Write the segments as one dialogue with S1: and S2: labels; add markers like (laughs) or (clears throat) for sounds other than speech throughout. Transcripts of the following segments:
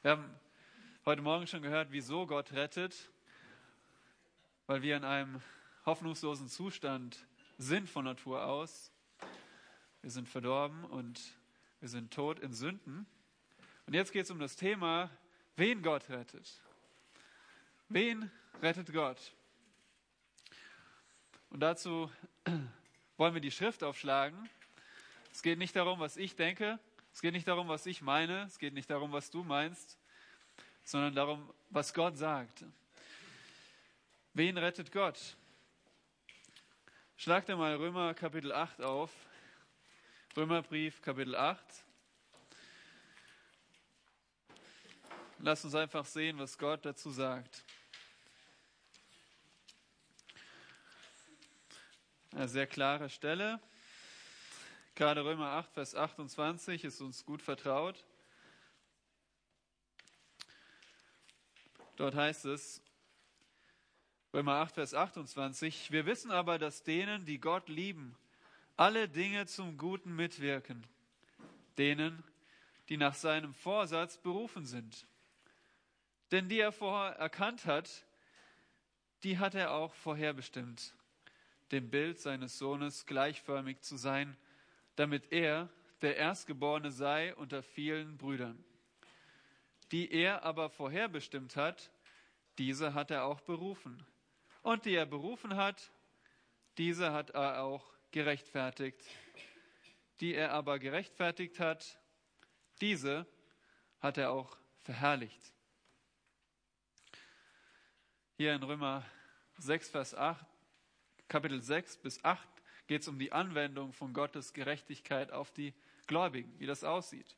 S1: Wir haben heute Morgen schon gehört, wieso Gott rettet, weil wir in einem hoffnungslosen Zustand sind von Natur aus. Wir sind verdorben und wir sind tot in Sünden. Und jetzt geht es um das Thema, wen Gott rettet. Wen rettet Gott? Und dazu wollen wir die Schrift aufschlagen. Es geht nicht darum, was ich denke, es geht nicht darum, was ich meine, es geht nicht darum, was du meinst, sondern darum, was Gott sagt. Wen rettet Gott? Schlag dir mal Römer Kapitel 8 auf. Römerbrief Kapitel 8. Lass uns einfach sehen, was Gott dazu sagt. Eine sehr klare Stelle. Gerade Römer 8, Vers 28 ist uns gut vertraut. Dort heißt es, Römer 8, Vers 28, wir wissen aber, dass denen, die Gott lieben, alle Dinge zum Guten mitwirken, denen, die nach seinem Vorsatz berufen sind. Denn die er vorher erkannt hat, die hat er auch vorherbestimmt, dem Bild seines Sohnes gleichförmig zu sein, damit er der Erstgeborene sei unter vielen Brüdern. Die er aber vorherbestimmt hat, diese hat er auch berufen. Und die er berufen hat, diese hat er auch gerechtfertigt. Die er aber gerechtfertigt hat, diese hat er auch verherrlicht. Hier in Römer 6, Vers 8, Kapitel 6 bis 8 geht es um die Anwendung von Gottes Gerechtigkeit auf die Gläubigen, wie das aussieht.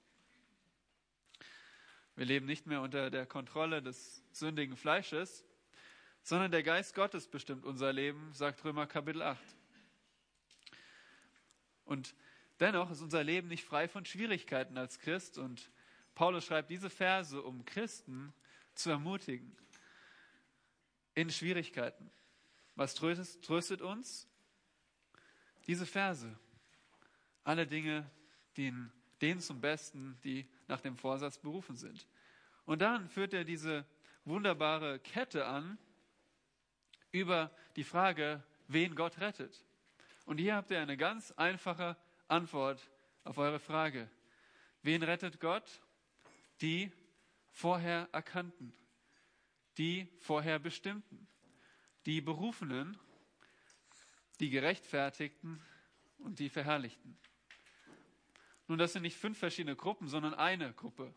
S1: Wir leben nicht mehr unter der Kontrolle des sündigen Fleisches, sondern der Geist Gottes bestimmt unser Leben, sagt Römer Kapitel 8. Und dennoch ist unser Leben nicht frei von Schwierigkeiten als Christ und Paulus schreibt diese Verse, um Christen zu ermutigen in Schwierigkeiten. Was tröstet, tröstet uns? Diese Verse, alle Dinge dienen denen zum Besten, die nach dem Vorsatz berufen sind. Und dann führt er diese wunderbare Kette an über die Frage, wen Gott rettet. Und hier habt ihr eine ganz einfache Antwort auf eure Frage. Wen rettet Gott? Die vorher Erkannten, die vorher Bestimmten, die Berufenen die Gerechtfertigten und die Verherrlichten. Nun, das sind nicht fünf verschiedene Gruppen, sondern eine Gruppe.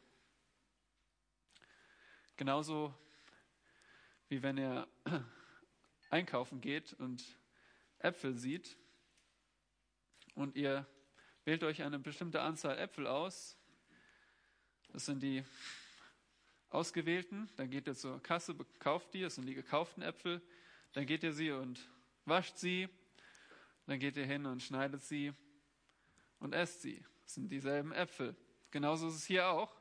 S1: Genauso wie wenn ihr (clears throat) einkaufen geht und Äpfel sieht und ihr wählt euch eine bestimmte Anzahl Äpfel aus. Das sind die ausgewählten. Dann geht ihr zur Kasse, kauft die. Das sind die gekauften Äpfel. Dann geht ihr sie und wascht sie dann geht ihr hin und schneidet sie und esst sie. Das sind dieselben Äpfel. Genauso ist es hier auch.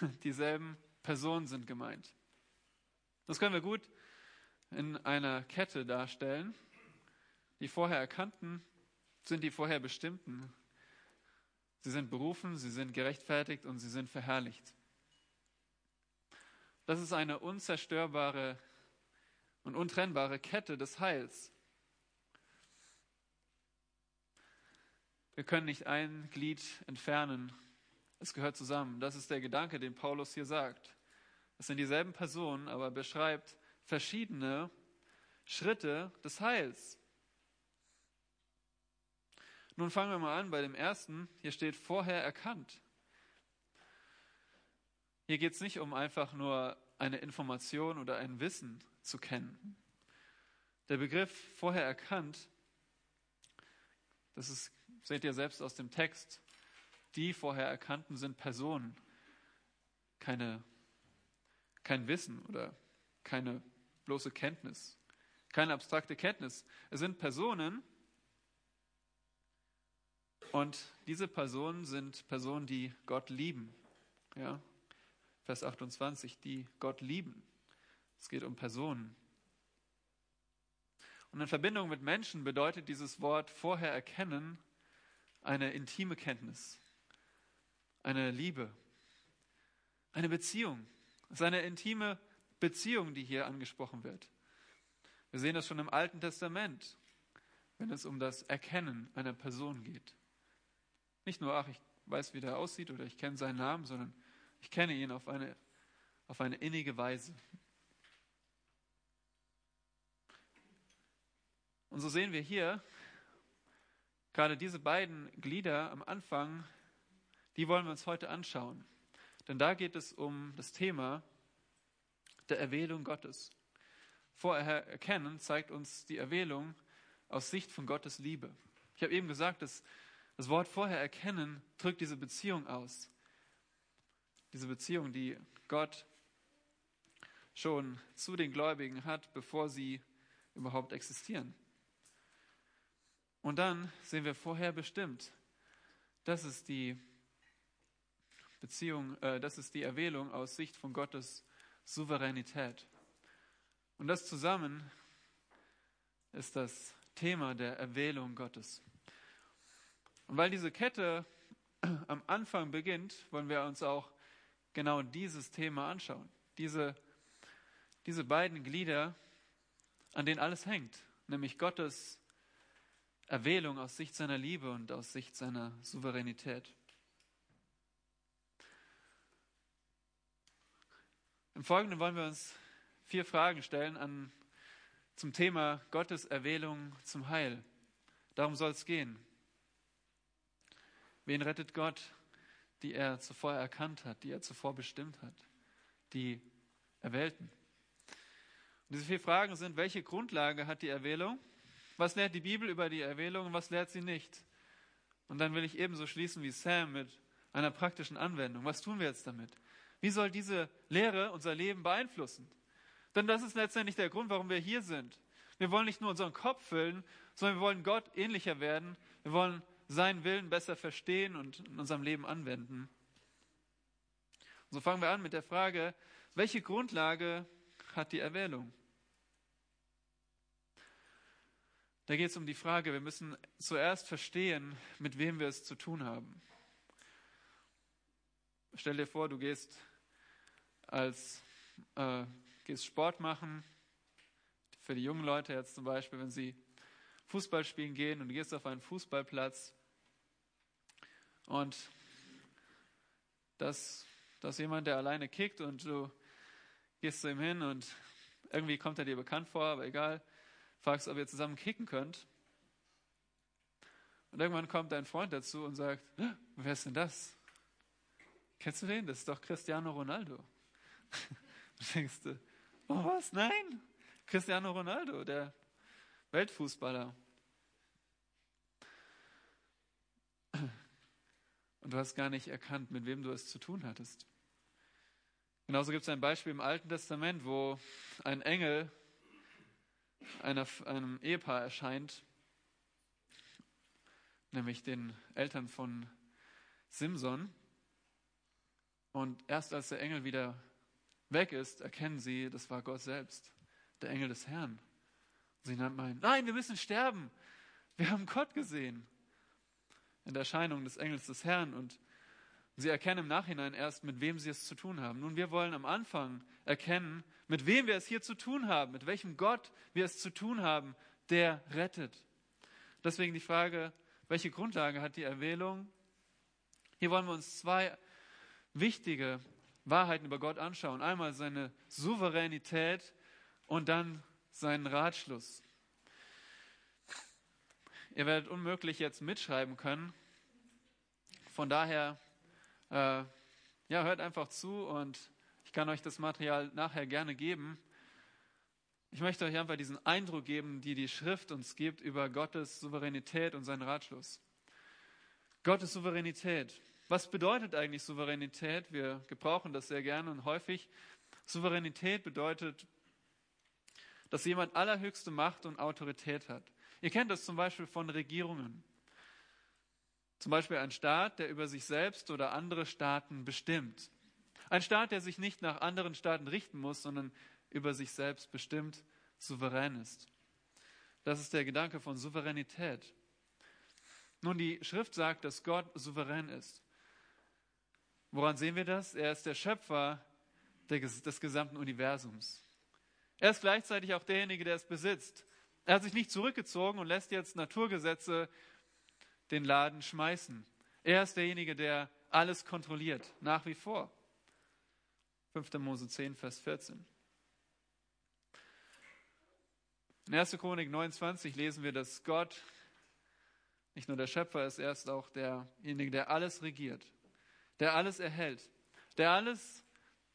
S1: (laughs) Dieselben Personen sind gemeint. Das können wir gut in einer Kette darstellen. Die vorher Erkannten sind die vorher Bestimmten. Sie sind berufen, sie sind gerechtfertigt und sie sind verherrlicht. Das ist eine unzerstörbare und untrennbare Kette des Heils. Wir können nicht ein Glied entfernen. Es gehört zusammen. Das ist der Gedanke, den Paulus hier sagt. Es sind dieselben Personen, aber beschreibt verschiedene Schritte des Heils. Nun fangen wir mal an bei dem ersten. Hier steht vorher erkannt. Hier geht es nicht um einfach nur eine Information oder ein Wissen zu kennen. Der Begriff vorher erkannt das ist, seht ihr selbst aus dem Text. Die vorher erkannten sind Personen, keine, kein Wissen oder keine bloße Kenntnis, keine abstrakte Kenntnis. Es sind Personen und diese Personen sind Personen, die Gott lieben. Ja? Vers 28, die Gott lieben. Es geht um Personen. Und in Verbindung mit Menschen bedeutet dieses Wort vorher erkennen eine intime Kenntnis, eine Liebe, Eine Beziehung. Es ist eine intime Beziehung, die hier angesprochen wird. Wir sehen das schon im Alten Testament, wenn es um das Erkennen einer Person geht. Nicht nur, ach, ich weiß, wie der aussieht oder ich kenne seinen Namen, sondern ich kenne ihn auf eine, auf eine innige Weise. Und so sehen wir hier gerade diese beiden Glieder am Anfang, die wollen wir uns heute anschauen. Denn da geht es um das Thema der Erwählung Gottes. Vorher erkennen zeigt uns die Erwählung aus Sicht von Gottes Liebe. Ich habe eben gesagt, dass das Wort vorher erkennen drückt diese Beziehung aus. Diese Beziehung, die Gott schon zu den Gläubigen hat, bevor sie überhaupt existieren. Und dann sehen wir vorher bestimmt. Das ist die Beziehung, äh, das ist die Erwählung aus Sicht von Gottes Souveränität. Und das zusammen ist das Thema der Erwählung Gottes. Und weil diese Kette (clears throat) am Anfang beginnt, wollen wir uns auch genau dieses Thema anschauen. Diese, diese beiden Glieder, an denen alles hängt, nämlich Gottes Erwählung aus Sicht seiner Liebe und aus Sicht seiner Souveränität. Im Folgenden wollen wir uns vier Fragen stellen an, zum Thema Gottes Erwählung zum Heil. Darum soll es gehen. Wen rettet Gott, die er zuvor erkannt hat, die er zuvor bestimmt hat? Die Erwählten. Und diese vier Fragen sind, welche Grundlage hat die Erwählung? Was lehrt die Bibel über die Erwählung und was lehrt sie nicht? Und dann will ich ebenso schließen wie Sam mit einer praktischen Anwendung. Was tun wir jetzt damit? Wie soll diese Lehre unser Leben beeinflussen? Denn das ist letztendlich der Grund, warum wir hier sind. Wir wollen nicht nur unseren Kopf füllen, sondern wir wollen Gott ähnlicher werden. Wir wollen seinen Willen besser verstehen und in unserem Leben anwenden. Und so fangen wir an mit der Frage, welche Grundlage hat die Erwählung? Da geht es um die Frage, wir müssen zuerst verstehen, mit wem wir es zu tun haben. Stell dir vor, du gehst als äh, gehst Sport machen. Für die jungen Leute jetzt zum Beispiel, wenn sie Fußball spielen gehen und du gehst auf einen Fußballplatz und das, das ist jemand, der alleine kickt und du gehst zu ihm hin und irgendwie kommt er dir bekannt vor, aber egal, fragst, ob ihr zusammen kicken könnt. Und irgendwann kommt dein Freund dazu und sagt, wer ist denn das? Kennst du den? Das ist doch Cristiano Ronaldo. (laughs) Du denkst du, oh was? Nein! Cristiano Ronaldo, der Weltfußballer. Und du hast gar nicht erkannt, mit wem du es zu tun hattest. Genauso gibt es ein Beispiel im Alten Testament, wo ein Engel einer, einem Ehepaar erscheint, nämlich den Eltern von Simson. Und erst als der Engel wieder weg ist, erkennen sie, das war Gott selbst, der Engel des Herrn. Sie meinen, nein, wir müssen sterben. Wir haben Gott gesehen in der Erscheinung des Engels des Herrn und sie erkennen im Nachhinein erst, mit wem sie es zu tun haben. Nun, wir wollen am Anfang erkennen, mit wem wir es hier zu tun haben, mit welchem Gott wir es zu tun haben, der rettet. Deswegen die Frage, welche Grundlage hat die Erwählung? Hier wollen wir uns zwei wichtige Wahrheiten über Gott anschauen. Einmal seine Souveränität und dann seinen Ratschluss. Ihr werdet unmöglich jetzt mitschreiben können. Von daher, äh, ja, hört einfach zu und ich kann euch das Material nachher gerne geben. Ich möchte euch einfach diesen Eindruck geben, die die Schrift uns gibt über Gottes Souveränität und seinen Ratschluss. Gottes Souveränität. Was bedeutet eigentlich Souveränität? Wir gebrauchen das sehr gerne und häufig. Souveränität bedeutet, dass jemand allerhöchste Macht und Autorität hat. Ihr kennt das zum Beispiel von Regierungen. Zum Beispiel ein Staat, der über sich selbst oder andere Staaten bestimmt. Ein Staat, der sich nicht nach anderen Staaten richten muss, sondern über sich selbst bestimmt souverän ist. Das ist der Gedanke von Souveränität. Nun, die Schrift sagt, dass Gott souverän ist. Woran sehen wir das? Er ist der Schöpfer des gesamten Universums. Er ist gleichzeitig auch derjenige, der es besitzt. Er hat sich nicht zurückgezogen und lässt jetzt Naturgesetze den Laden schmeißen. Er ist derjenige, der alles kontrolliert, nach wie vor. 5. Mose 10, Vers 14. In 1. Chronik 29 lesen wir, dass Gott nicht nur der Schöpfer ist, er ist auch derjenige, der alles regiert, der alles erhält, der alles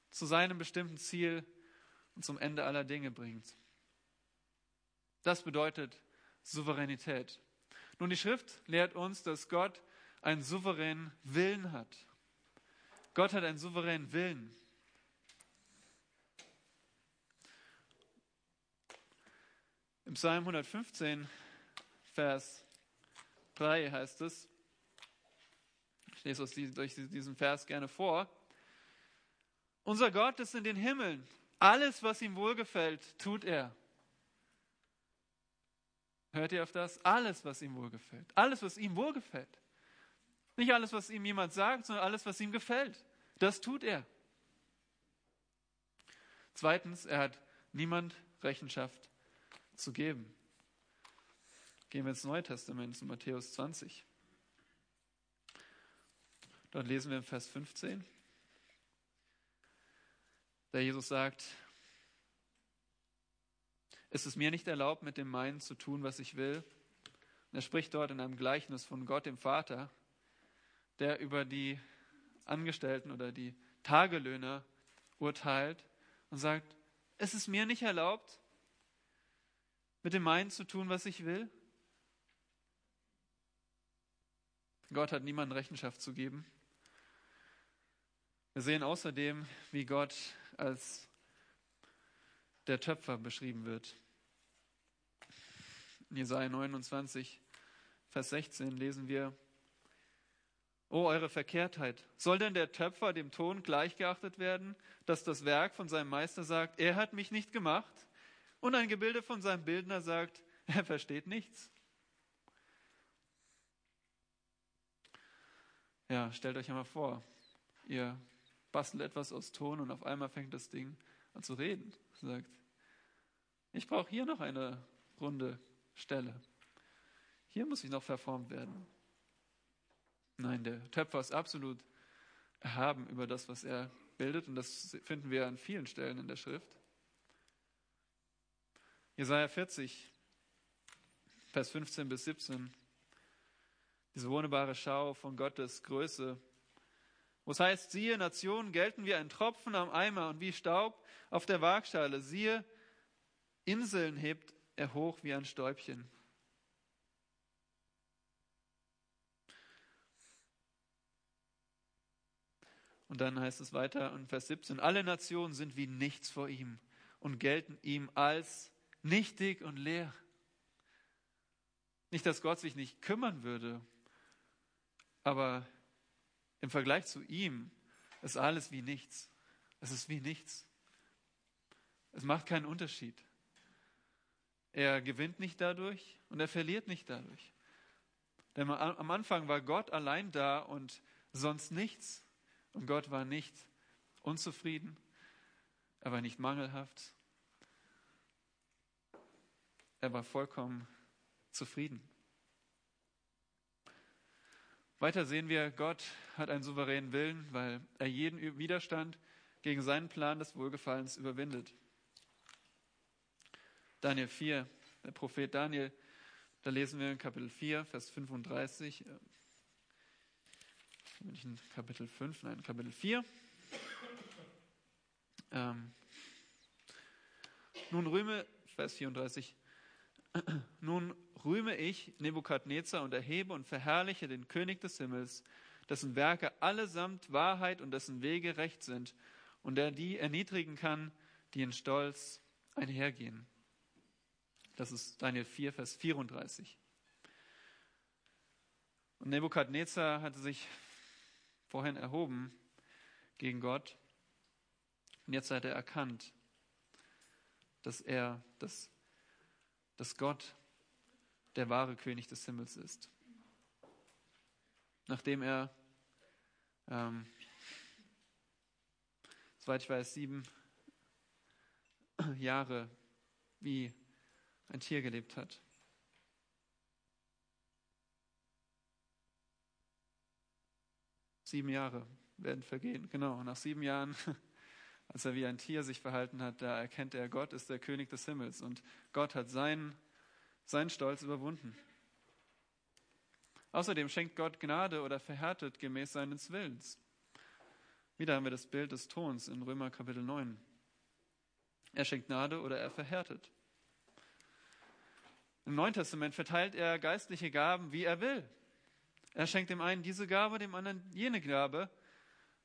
S1: zu seinem bestimmten Ziel und zum Ende aller Dinge bringt. Das bedeutet Souveränität. Nun, die Schrift lehrt uns, dass Gott einen souveränen Willen hat. Gott hat einen souveränen Willen. Im Psalm 115, Vers 3 heißt es, ich lese euch diesen Vers gerne vor, unser Gott ist in den Himmeln, alles, was ihm wohlgefällt, tut er. Hört ihr auf das? Alles, was ihm wohlgefällt. Alles, was ihm wohlgefällt. Nicht alles, was ihm jemand sagt, sondern alles, was ihm gefällt. Das tut er. Zweitens, er hat niemand Rechenschaft zu geben. Gehen wir ins Neue Testament, zu Matthäus 20. Dort lesen wir im Vers 15, da Jesus sagt, es ist mir nicht erlaubt, mit dem meinen zu tun, was ich will. Und er spricht dort in einem Gleichnis von Gott, dem Vater, der über die Angestellten oder die Tagelöhner urteilt und sagt, es ist mir nicht erlaubt, mit dem meinen zu tun, was ich will. Gott hat niemandem Rechenschaft zu geben. Wir sehen außerdem, wie Gott als der Töpfer beschrieben wird. In Jesaja 29, Vers 16 lesen wir, O eure Verkehrtheit, soll denn der Töpfer dem Ton gleichgeachtet werden, dass das Werk von seinem Meister sagt, er hat mich nicht gemacht, und ein Gebilde von seinem Bildner sagt, er versteht nichts? Ja, stellt euch einmal vor, ihr bastelt etwas aus Ton und auf einmal fängt das Ding an zu reden. Sagt, ich brauche hier noch eine runde Stelle. Hier muss ich noch verformt werden. Nein, der Töpfer ist absolut erhaben über das, was er bildet. Und das finden wir an vielen Stellen in der Schrift. Jesaja 40, Vers 15 bis 17. Diese wunderbare Schau von Gottes Größe. Wo es heißt, siehe, Nationen gelten wie ein Tropfen am Eimer und wie Staub auf der Waagschale. Siehe, Inseln hebt er hoch wie ein Stäubchen. Und dann heißt es weiter in Vers 17, alle Nationen sind wie nichts vor ihm und gelten ihm als nichtig und leer. Nicht, dass Gott sich nicht kümmern würde, aber im Vergleich zu ihm ist alles wie nichts. Es ist wie nichts. Es macht keinen Unterschied. Er gewinnt nicht dadurch und er verliert nicht dadurch. Denn am Anfang war Gott allein da und sonst nichts. Und Gott war nicht unzufrieden, er war nicht mangelhaft, er war vollkommen zufrieden. Weiter sehen wir, Gott hat einen souveränen Willen, weil er jeden Widerstand gegen seinen Plan des Wohlgefallens überwindet. Daniel 4, der Prophet Daniel, da lesen wir in Kapitel 4, Vers 35, nicht in Kapitel 5, nein, Kapitel 4. Ähm, nun rühme, Vers 34, (clears throat) nun rühme ich Nebukadnezar und erhebe und verherrliche den König des Himmels, dessen Werke allesamt Wahrheit und dessen Wege recht sind und der die erniedrigen kann, die in Stolz einhergehen. Das ist Daniel 4, Vers 34. Und Nebukadnezar hatte sich vorhin erhoben gegen Gott. Und jetzt hat er erkannt, dass er, dass, dass Gott der wahre König des Himmels ist. Nachdem er ähm, soweit ich weiß, sieben Jahre wie ein Tier gelebt hat. Sieben Jahre werden vergehen, genau. Nach sieben Jahren, (laughs) als er wie ein Tier sich verhalten hat, da erkennt er, Gott ist der König des Himmels und Gott hat seinen, seinen Stolz überwunden. Außerdem schenkt Gott Gnade oder verhärtet gemäß seines Willens. Wieder haben wir das Bild des Tons in Römer Kapitel 9. Er schenkt Gnade oder er verhärtet. Im Neuen Testament verteilt er geistliche Gaben, wie er will. Er schenkt dem einen diese Gabe, dem anderen jene Gabe,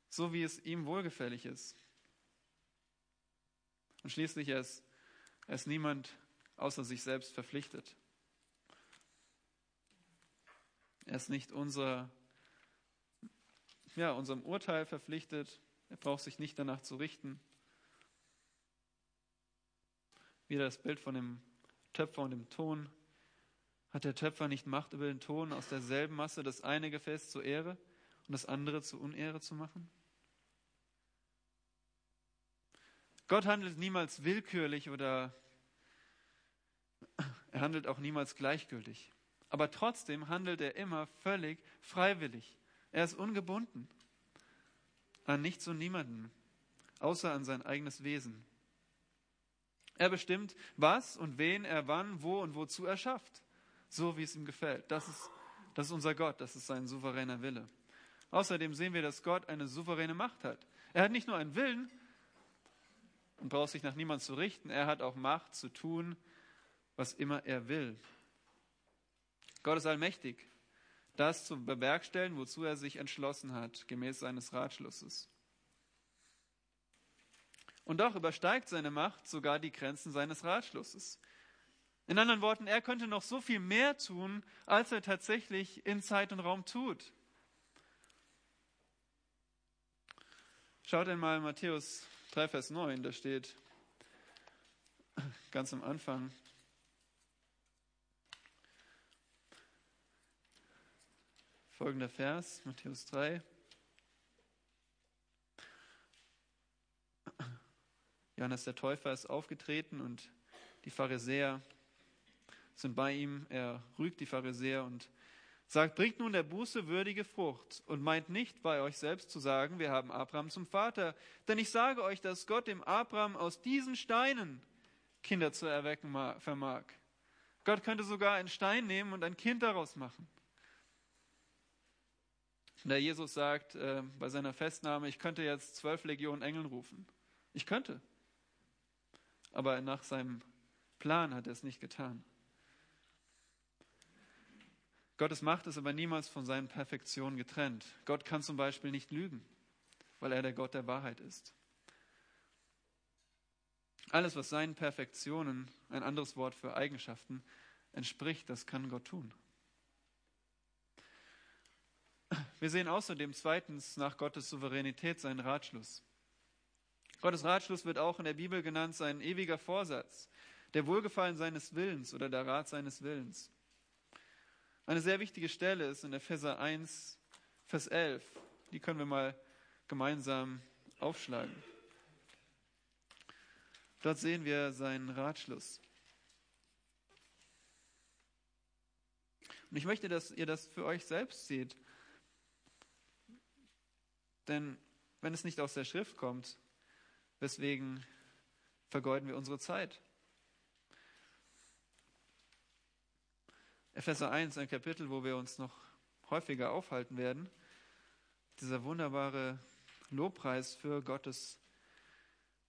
S1: so wie es ihm wohlgefällig ist. Und schließlich ist, er ist niemand außer sich selbst verpflichtet. Er ist nicht unser, ja, unserem Urteil verpflichtet. Er braucht sich nicht danach zu richten. Wieder das Bild von dem Töpfer und dem Ton. Hat der Töpfer nicht Macht über den Ton, aus derselben Masse das eine Gefäß zur Ehre und das andere zur Unehre zu machen? Gott handelt niemals willkürlich oder er handelt auch niemals gleichgültig. Aber trotzdem handelt er immer völlig freiwillig. Er ist ungebunden an nichts und niemanden, außer an sein eigenes Wesen. Er bestimmt, was und wen er wann, wo und wozu er schafft, so wie es ihm gefällt. Das ist, das ist unser Gott, das ist sein souveräner Wille. Außerdem sehen wir, dass Gott eine souveräne Macht hat. Er hat nicht nur einen Willen und braucht sich nach niemand zu richten, er hat auch Macht zu tun, was immer er will. Gott ist allmächtig, das zu bewerkstelligen, wozu er sich entschlossen hat, gemäß seines Ratschlusses. Und doch übersteigt seine Macht sogar die Grenzen seines Ratschlusses. In anderen Worten, er könnte noch so viel mehr tun, als er tatsächlich in Zeit und Raum tut. Schaut einmal Matthäus 3, Vers 9, da steht ganz am Anfang, Folgender Vers, Matthäus 3. Johannes der Täufer ist aufgetreten und die Pharisäer sind bei ihm. Er rügt die Pharisäer und sagt, bringt nun der Buße würdige Frucht und meint nicht bei euch selbst zu sagen, wir haben Abraham zum Vater. Denn ich sage euch, dass Gott dem Abraham aus diesen Steinen Kinder zu erwecken vermag. Gott könnte sogar einen Stein nehmen und ein Kind daraus machen. Und der Jesus sagt äh, bei seiner Festnahme, ich könnte jetzt zwölf Legionen Engeln rufen. Ich könnte. Aber nach seinem Plan hat er es nicht getan. Gottes Macht ist aber niemals von seinen Perfektionen getrennt. Gott kann zum Beispiel nicht lügen, weil er der Gott der Wahrheit ist. Alles, was seinen Perfektionen, ein anderes Wort für Eigenschaften, entspricht, das kann Gott tun. Wir sehen außerdem zweitens nach Gottes Souveränität seinen Ratschluss. Gottes Ratschluss wird auch in der Bibel genannt sein ewiger Vorsatz, der Wohlgefallen seines Willens oder der Rat seines Willens. Eine sehr wichtige Stelle ist in Epheser 1, Vers 11. Die können wir mal gemeinsam aufschlagen. Dort sehen wir seinen Ratschluss. Und ich möchte, dass ihr das für euch selbst seht. Denn wenn es nicht aus der Schrift kommt, weswegen vergeuden wir unsere Zeit? Epheser 1, ein Kapitel, wo wir uns noch häufiger aufhalten werden. Dieser wunderbare Lobpreis für Gottes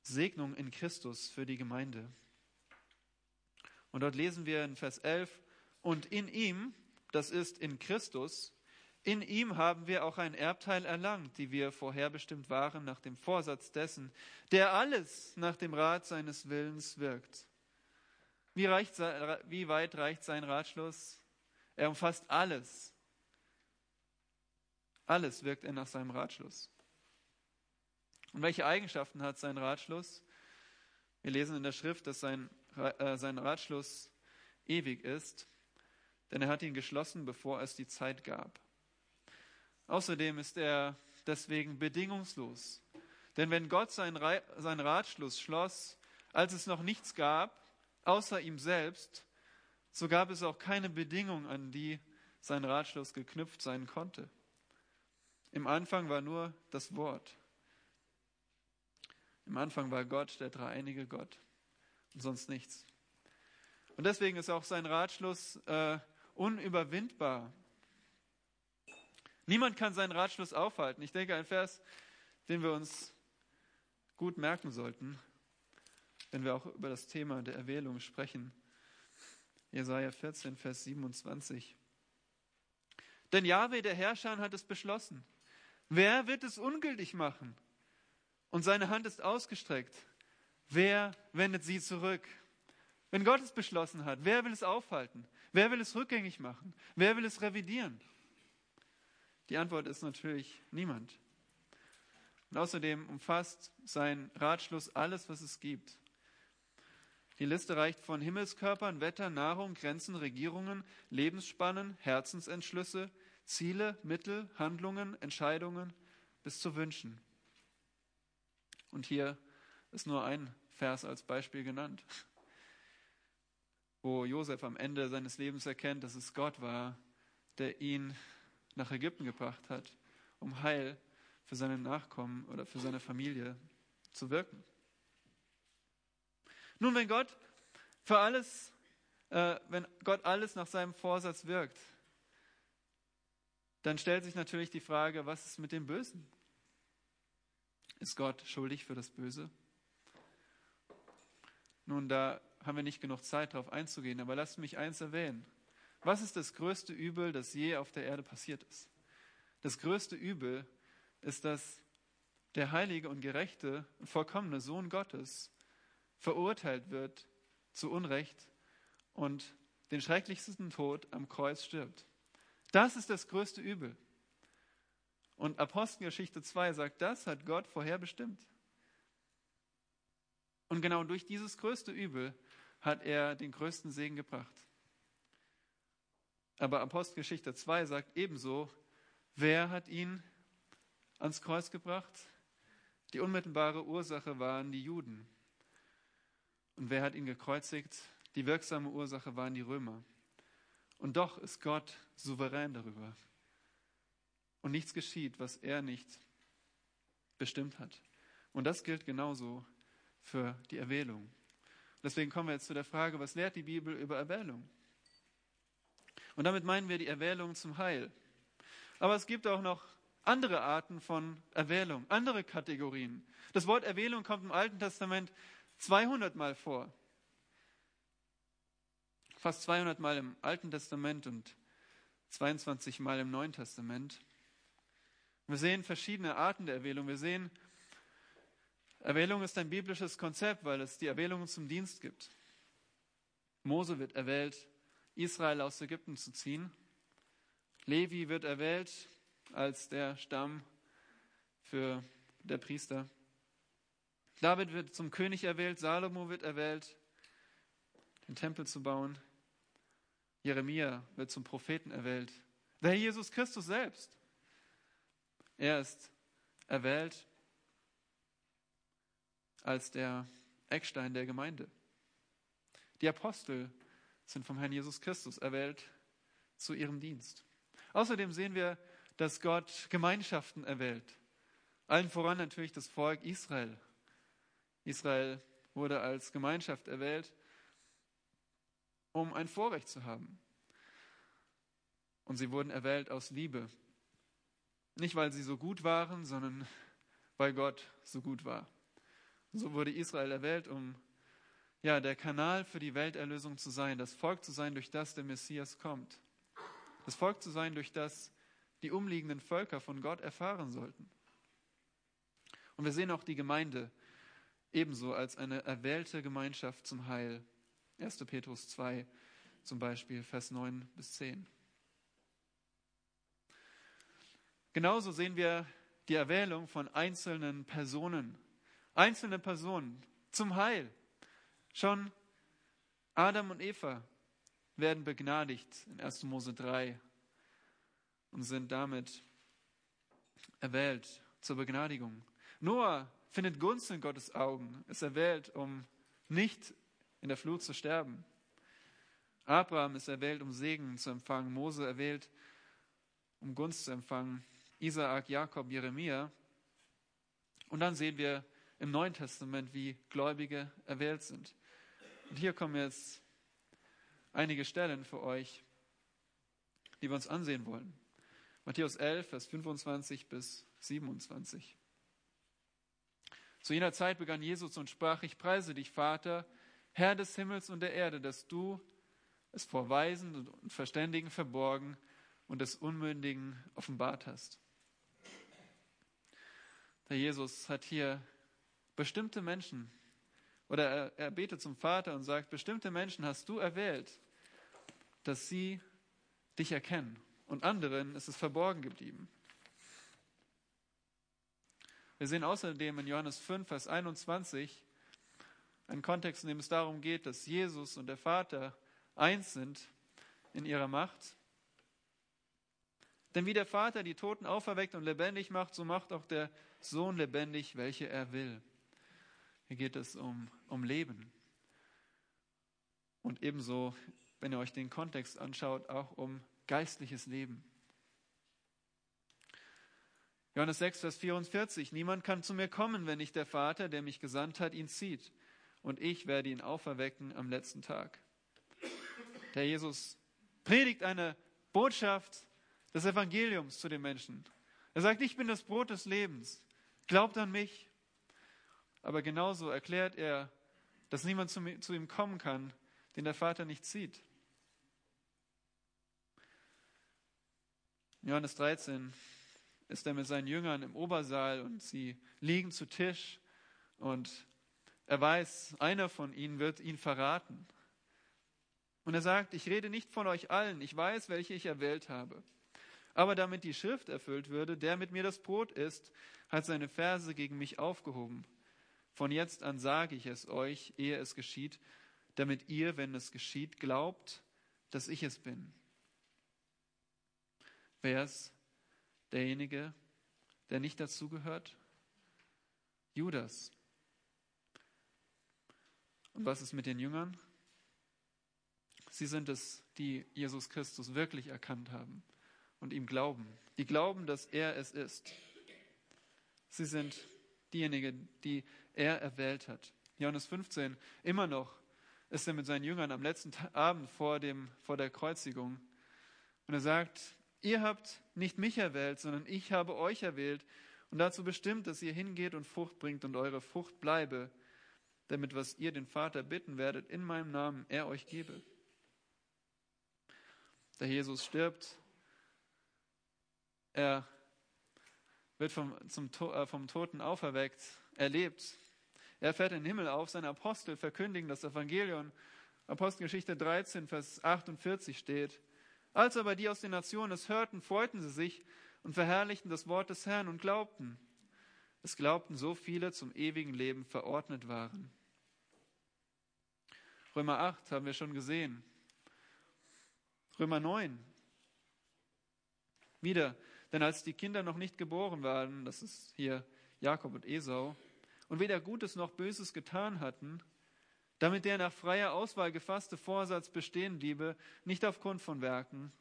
S1: Segnung in Christus für die Gemeinde. Und dort lesen wir in Vers 11, und in ihm, das ist in Christus, in ihm haben wir auch ein Erbteil erlangt, die wir vorherbestimmt waren nach dem Vorsatz dessen, der alles nach dem Rat seines Willens wirkt. Wie, reicht, wie weit reicht sein Ratschluss? Er umfasst alles. Alles wirkt er nach seinem Ratschluss. Und welche Eigenschaften hat sein Ratschluss? Wir lesen in der Schrift, dass sein, äh, sein Ratschluss ewig ist, denn er hat ihn geschlossen, bevor es die Zeit gab. Außerdem ist er deswegen bedingungslos. Denn wenn Gott seinen Ratschluss schloss, als es noch nichts gab, außer ihm selbst, so gab es auch keine Bedingung, an die sein Ratschluss geknüpft sein konnte. Im Anfang war nur das Wort. Im Anfang war Gott, der dreieinige Gott und sonst nichts. Und deswegen ist auch sein Ratschluss äh, unüberwindbar. Niemand kann seinen Ratschluss aufhalten. Ich denke, ein Vers, den wir uns gut merken sollten, wenn wir auch über das Thema der Erwählung sprechen. Jesaja 14, Vers 27. Denn Yahweh, der Herrscher, hat es beschlossen. Wer wird es ungültig machen? Und seine Hand ist ausgestreckt. Wer wendet sie zurück? Wenn Gott es beschlossen hat, wer will es aufhalten? Wer will es rückgängig machen? Wer will es revidieren? Die Antwort ist natürlich niemand. Und außerdem umfasst sein Ratschluss alles, was es gibt. Die Liste reicht von Himmelskörpern, Wetter, Nahrung, Grenzen, Regierungen, Lebensspannen, Herzensentschlüsse, Ziele, Mittel, Handlungen, Entscheidungen bis zu Wünschen. Und hier ist nur ein Vers als Beispiel genannt, wo Josef am Ende seines Lebens erkennt, dass es Gott war, der ihn nach Ägypten gebracht hat, um Heil für seine Nachkommen oder für seine Familie zu wirken. Nun, wenn Gott für alles, äh, wenn Gott alles nach seinem Vorsatz wirkt, dann stellt sich natürlich die Frage, was ist mit dem Bösen? Ist Gott schuldig für das Böse? Nun, da haben wir nicht genug Zeit, darauf einzugehen, aber lasst mich eins erwähnen. Was ist das größte Übel, das je auf der Erde passiert ist? Das größte Übel ist, dass der heilige und gerechte und vollkommene Sohn Gottes verurteilt wird zu Unrecht und den schrecklichsten Tod am Kreuz stirbt. Das ist das größte Übel. Und Apostelgeschichte 2 sagt, das hat Gott vorherbestimmt. Und genau durch dieses größte Übel hat er den größten Segen gebracht. Aber Apostelgeschichte 2 sagt ebenso, wer hat ihn ans Kreuz gebracht? Die unmittelbare Ursache waren die Juden. Und wer hat ihn gekreuzigt? Die wirksame Ursache waren die Römer. Und doch ist Gott souverän darüber. Und nichts geschieht, was er nicht bestimmt hat. Und das gilt genauso für die Erwählung. Deswegen kommen wir jetzt zu der Frage, was lehrt die Bibel über Erwählung? Und damit meinen wir die Erwählung zum Heil. Aber es gibt auch noch andere Arten von Erwählung, andere Kategorien. Das Wort Erwählung kommt im Alten Testament 200 Mal vor. Fast 200 Mal im Alten Testament und 22 Mal im Neuen Testament. Wir sehen verschiedene Arten der Erwählung. Wir sehen, Erwählung ist ein biblisches Konzept, weil es die Erwählung zum Dienst gibt. Mose wird erwählt, Israel aus Ägypten zu ziehen. Levi wird erwählt als der Stamm für der Priester. David wird zum König erwählt, Salomo wird erwählt, den Tempel zu bauen. Jeremia wird zum Propheten erwählt. Der Herr Jesus Christus selbst. Er ist erwählt als der Eckstein der Gemeinde. Die Apostel sind vom Herrn Jesus Christus erwählt zu ihrem Dienst. Außerdem sehen wir, dass Gott Gemeinschaften erwählt. Allen voran natürlich das Volk Israel Israel wurde als Gemeinschaft erwählt, um ein Vorrecht zu haben. Und sie wurden erwählt aus Liebe. Nicht, weil sie so gut waren, sondern weil Gott so gut war. Und so wurde Israel erwählt, um ja, der Kanal für die Welterlösung zu sein, das Volk zu sein, durch das der Messias kommt. Das Volk zu sein, durch das die umliegenden Völker von Gott erfahren sollten. Und wir sehen auch die Gemeinde ebenso als eine erwählte Gemeinschaft zum Heil. 1. Petrus 2 zum Beispiel, Vers 9 bis 10. Genauso sehen wir die Erwählung von einzelnen Personen, einzelne Personen zum Heil. Schon Adam und Eva werden begnadigt in 1. Mose 3 und sind damit erwählt zur Begnadigung. Noah findet Gunst in Gottes Augen, ist erwählt, um nicht in der Flut zu sterben. Abraham ist erwählt, um Segen zu empfangen. Mose erwählt, um Gunst zu empfangen. Isaak, Jakob, Jeremia. Und dann sehen wir im Neuen Testament, wie Gläubige erwählt sind. Und hier kommen jetzt einige Stellen für euch, die wir uns ansehen wollen. Matthäus 11, Vers 25 bis 27. Zu jener Zeit begann Jesus und sprach, ich preise dich, Vater, Herr des Himmels und der Erde, dass du es vor Weisen und Verständigen verborgen und des Unmündigen offenbart hast. Der Jesus hat hier bestimmte Menschen, oder er, er betet zum Vater und sagt, bestimmte Menschen hast du erwählt, dass sie dich erkennen. Und anderen ist es verborgen geblieben. Wir sehen außerdem in Johannes 5, Vers 21 einen Kontext, in dem es darum geht, dass Jesus und der Vater eins sind in ihrer Macht. Denn wie der Vater die Toten auferweckt und lebendig macht, so macht auch der Sohn lebendig, welche er will. Hier geht es um, um Leben. Und ebenso, wenn ihr euch den Kontext anschaut, auch um geistliches Leben. Johannes 6, Vers 44. Niemand kann zu mir kommen, wenn nicht der Vater, der mich gesandt hat, ihn zieht. Und ich werde ihn auferwecken am letzten Tag. Der Jesus predigt eine Botschaft des Evangeliums zu den Menschen. Er sagt, ich bin das Brot des Lebens. Glaubt an mich. Aber genauso erklärt er, dass niemand zu, ihm kommen kann, den der Vater nicht zieht. Johannes 13 ist er mit seinen Jüngern im Obersaal und sie liegen zu Tisch und er weiß, einer von ihnen wird ihn verraten. Und er sagt, ich rede nicht von euch allen, ich weiß, welche ich erwählt habe. Aber damit die Schrift erfüllt würde, der mit mir das Brot isst, hat seine Verse gegen mich aufgehoben. Von jetzt an sage ich es euch, ehe es geschieht, damit ihr, wenn es geschieht, glaubt, dass ich es bin. Wer ist derjenige, der nicht dazugehört? Judas. Und was ist mit den Jüngern? Sie sind es, die Jesus Christus wirklich erkannt haben und ihm glauben. Die glauben, dass er es ist. Sie sind diejenigen, die er erwählt hat. Johannes 15, immer noch ist er mit seinen Jüngern am letzten Abend vor, dem, vor der Kreuzigung. Und er sagt, ihr habt nicht mich erwählt, sondern ich habe euch erwählt und dazu bestimmt, dass ihr hingeht und Frucht bringt und eure Frucht bleibe, damit was ihr den Vater bitten werdet, in meinem Namen er euch gebe. Der Jesus stirbt, er wird vom, zum, äh, vom Toten auferweckt, er lebt, er fährt in den Himmel auf, seine Apostel verkündigen das Evangelium. Apostelgeschichte 13, Vers 48 steht, als aber die aus den Nationen es hörten, freuten sie sich und verherrlichten das Wort des Herrn und glaubten. Es glaubten so viele zum ewigen Leben verordnet waren. Römer 8 haben wir schon gesehen. Römer 9. Wieder, denn als die Kinder noch nicht geboren waren, das ist hier Jakob und Esau, und weder Gutes noch Böses getan hatten, damit der nach freier Auswahl gefasste Vorsatz bestehen bliebe, nicht aufgrund von Werken,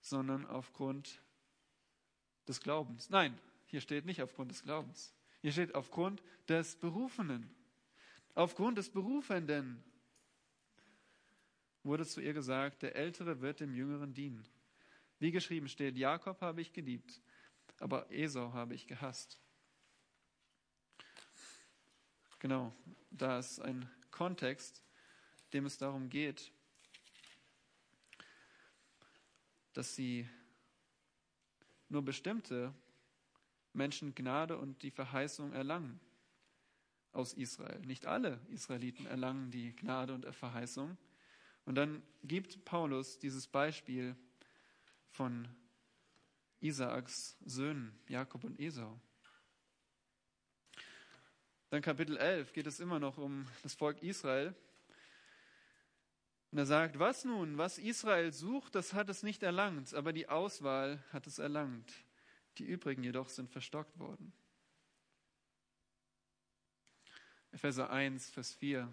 S1: sondern aufgrund des Glaubens. Nein, hier steht nicht aufgrund des Glaubens. Hier steht aufgrund des Berufenen. Aufgrund des Berufenden wurde zu ihr gesagt, der Ältere wird dem Jüngeren dienen. Wie geschrieben steht, Jakob habe ich geliebt, aber Esau habe ich gehasst. Genau, da ist ein Kontext, dem es darum geht, dass sie nur bestimmte Menschen Gnade und die Verheißung erlangen aus Israel. Nicht alle Israeliten erlangen die Gnade und Verheißung. Und dann gibt Paulus dieses Beispiel von Isaaks Söhnen, Jakob und Esau. Dann Kapitel 11 geht es immer noch um das Volk Israel. Und er sagt, was nun, was Israel sucht, das hat es nicht erlangt, aber die Auswahl hat es erlangt. Die übrigen jedoch sind verstockt worden. Epheser 1, Vers 4.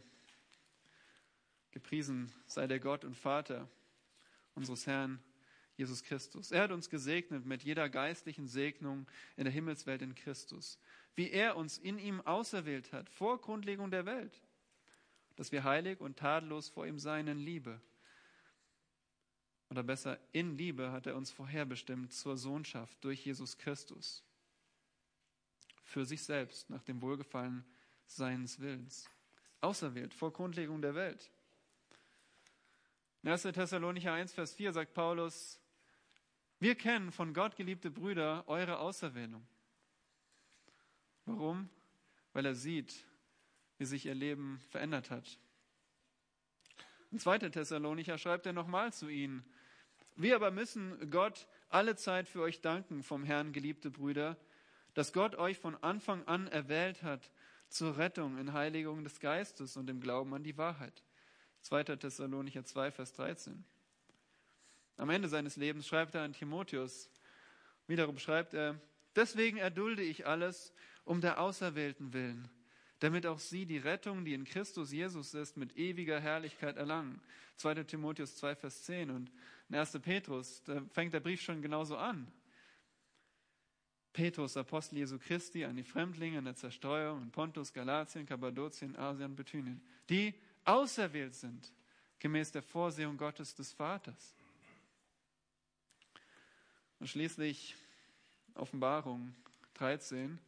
S1: Gepriesen sei der Gott und Vater unseres Herrn Jesus Christus. Er hat uns gesegnet mit jeder geistlichen Segnung in der Himmelswelt in Christus, wie er uns in ihm auserwählt hat, vor Grundlegung der Welt, dass wir heilig und tadellos vor ihm seien in Liebe. Oder besser, in Liebe hat er uns vorherbestimmt zur Sohnschaft durch Jesus Christus, für sich selbst, nach dem Wohlgefallen seines Willens. Auserwählt vor Grundlegung der Welt. In 1. Thessalonicher 1, Vers 4 sagt Paulus, wir kennen von Gott, geliebte Brüder, eure Auserwählung. Warum? Weil er sieht, wie sich ihr Leben verändert hat. In 2. Thessalonicher schreibt er nochmal zu ihnen, wir aber müssen Gott alle Zeit für euch danken, vom Herrn, geliebte Brüder, dass Gott euch von Anfang an erwählt hat zur Rettung in Heiligung des Geistes und im Glauben an die Wahrheit. 2. Thessalonicher 2, Vers 13. Am Ende seines Lebens schreibt er an Timotheus, wiederum schreibt er, deswegen erdulde ich alles um der Auserwählten willen, damit auch sie die Rettung, die in Christus Jesus ist, mit ewiger Herrlichkeit erlangen. 2. Timotheus 2, Vers 10 und 1. Petrus, da fängt der Brief schon genauso an. Petrus, Apostel Jesu Christi, an die Fremdlinge in der Zerstreuung in Pontus, Galatien, Kappadokien, Asien, Bithynien, die auserwählt sind, gemäß der Vorsehung Gottes des Vaters. Und schließlich Offenbarung 13.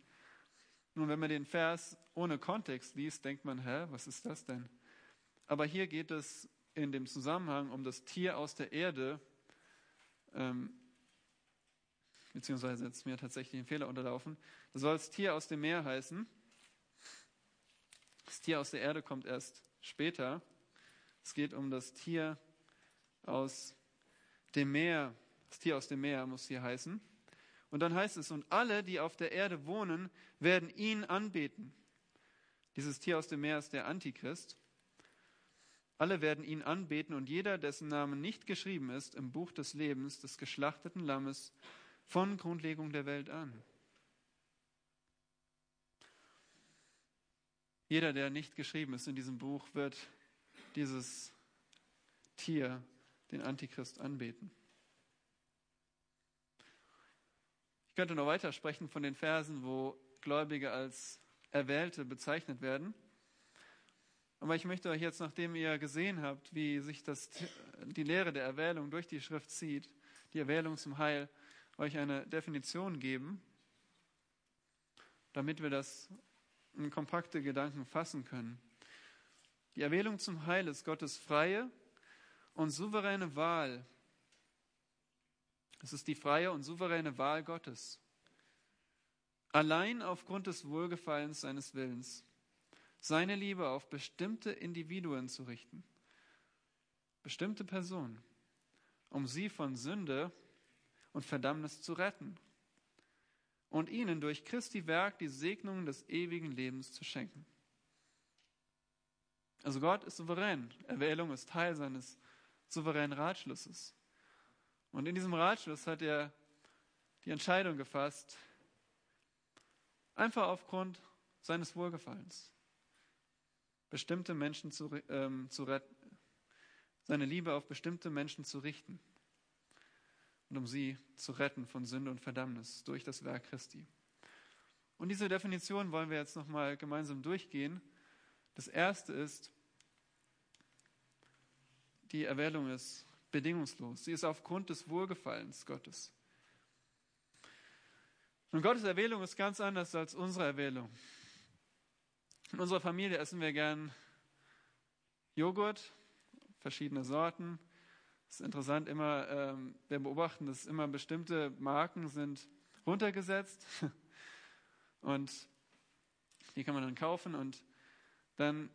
S1: Nun, wenn man den Vers ohne Kontext liest, denkt man, hä, was ist das denn? Aber hier geht es in dem Zusammenhang um das Tier aus der Erde, ähm, beziehungsweise jetzt mir tatsächlich ein Fehler unterlaufen. Das soll das Tier aus dem Meer heißen. Das Tier aus der Erde kommt erst später. Es geht um das Tier aus dem Meer. Das Tier aus dem Meer muss hier heißen. Und dann heißt es, und alle, die auf der Erde wohnen, werden ihn anbeten. Dieses Tier aus dem Meer ist der Antichrist. Alle werden ihn anbeten und jeder, dessen Name nicht geschrieben ist im Buch des Lebens des geschlachteten Lammes von Grundlegung der Welt an. Jeder, der nicht geschrieben ist in diesem Buch, wird dieses Tier, den Antichrist, anbeten. Ich könnte noch weiter sprechen von den Versen, wo Gläubige als Erwählte bezeichnet werden. Aber ich möchte euch jetzt, nachdem ihr gesehen habt, wie sich das, die Lehre der Erwählung durch die Schrift zieht, die Erwählung zum Heil, euch eine Definition geben, damit wir das in kompakte Gedanken fassen können. Die Erwählung zum Heil ist Gottes freie und souveräne Wahl. Es ist die freie und souveräne Wahl Gottes. Allein aufgrund des Wohlgefallens seines Willens, seine Liebe auf bestimmte Individuen zu richten, bestimmte Personen, um sie von Sünde und Verdammnis zu retten und ihnen durch Christi Werk die Segnungen des ewigen Lebens zu schenken. Also Gott ist souverän. Erwählung ist Teil seines souveränen Ratschlusses. Und in diesem Ratschluss hat er die Entscheidung gefasst, einfach aufgrund seines Wohlgefallens, bestimmte Menschen zu, ähm, zu retten, seine Liebe auf bestimmte Menschen zu richten und um sie zu retten von Sünde und Verdammnis durch das Werk Christi. Und diese Definition wollen wir jetzt nochmal gemeinsam durchgehen. Das erste ist, die Erwählung ist bedingungslos. Sie ist aufgrund des Wohlgefallens Gottes. Und Gottes Erwählung ist ganz anders als unsere Erwählung. In unserer Familie essen wir gern Joghurt, verschiedene Sorten. Es ist interessant, immer, ähm, wir beobachten, dass immer bestimmte Marken sind runtergesetzt (laughs) und die kann man dann kaufen und dann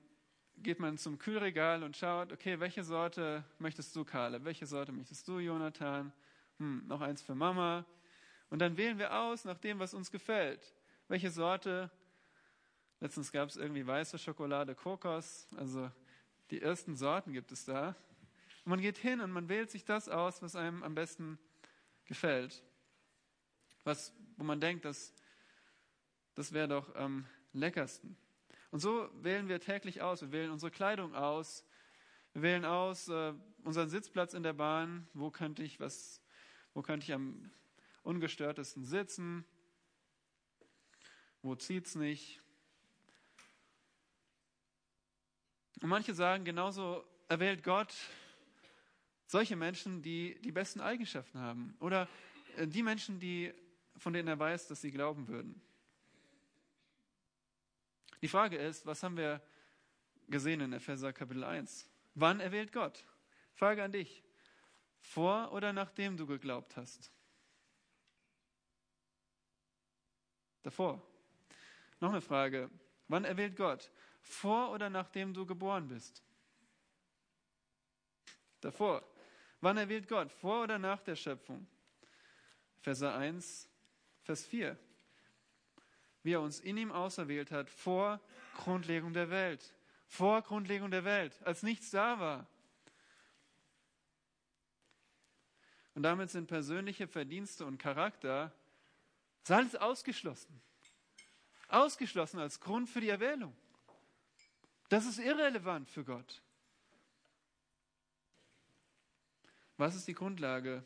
S1: geht man zum Kühlregal und schaut, okay, welche Sorte möchtest du, Karle? Welche Sorte möchtest du, Jonathan? Hm, noch eins für Mama. Und dann wählen wir aus nach dem, was uns gefällt. Welche Sorte? Letztens gab es irgendwie weiße Schokolade, Kokos. Also die ersten Sorten gibt es da. Und man geht hin und man wählt sich das aus, was einem am besten gefällt. Was, wo man denkt, das, das wäre doch am leckersten. Und so wählen wir täglich aus. Wir wählen unsere Kleidung aus. Wir wählen aus äh, unseren Sitzplatz in der Bahn. Wo könnte ich was, wo könnte ich am ungestörtesten sitzen? Wo zieht's nicht? Und manche sagen, genauso erwählt Gott solche Menschen, die die besten Eigenschaften haben. Oder äh, die Menschen, die, von denen er weiß, dass sie glauben würden. Die Frage ist, was haben wir gesehen in Epheser Kapitel 1? Wann erwählt Gott? Frage an dich. Vor oder nachdem du geglaubt hast? Davor. Noch eine Frage. Wann erwählt Gott? Vor oder nachdem du geboren bist? Davor. Wann erwählt Gott? Vor oder nach der Schöpfung? Verse 1, Vers 4. Wie er uns in ihm auserwählt hat, vor Grundlegung der Welt. Vor Grundlegung der Welt, als nichts da war. Und damit sind persönliche Verdienste und Charakter alles ausgeschlossen. Ausgeschlossen als Grund für die Erwählung. Das ist irrelevant für Gott. Was ist die Grundlage?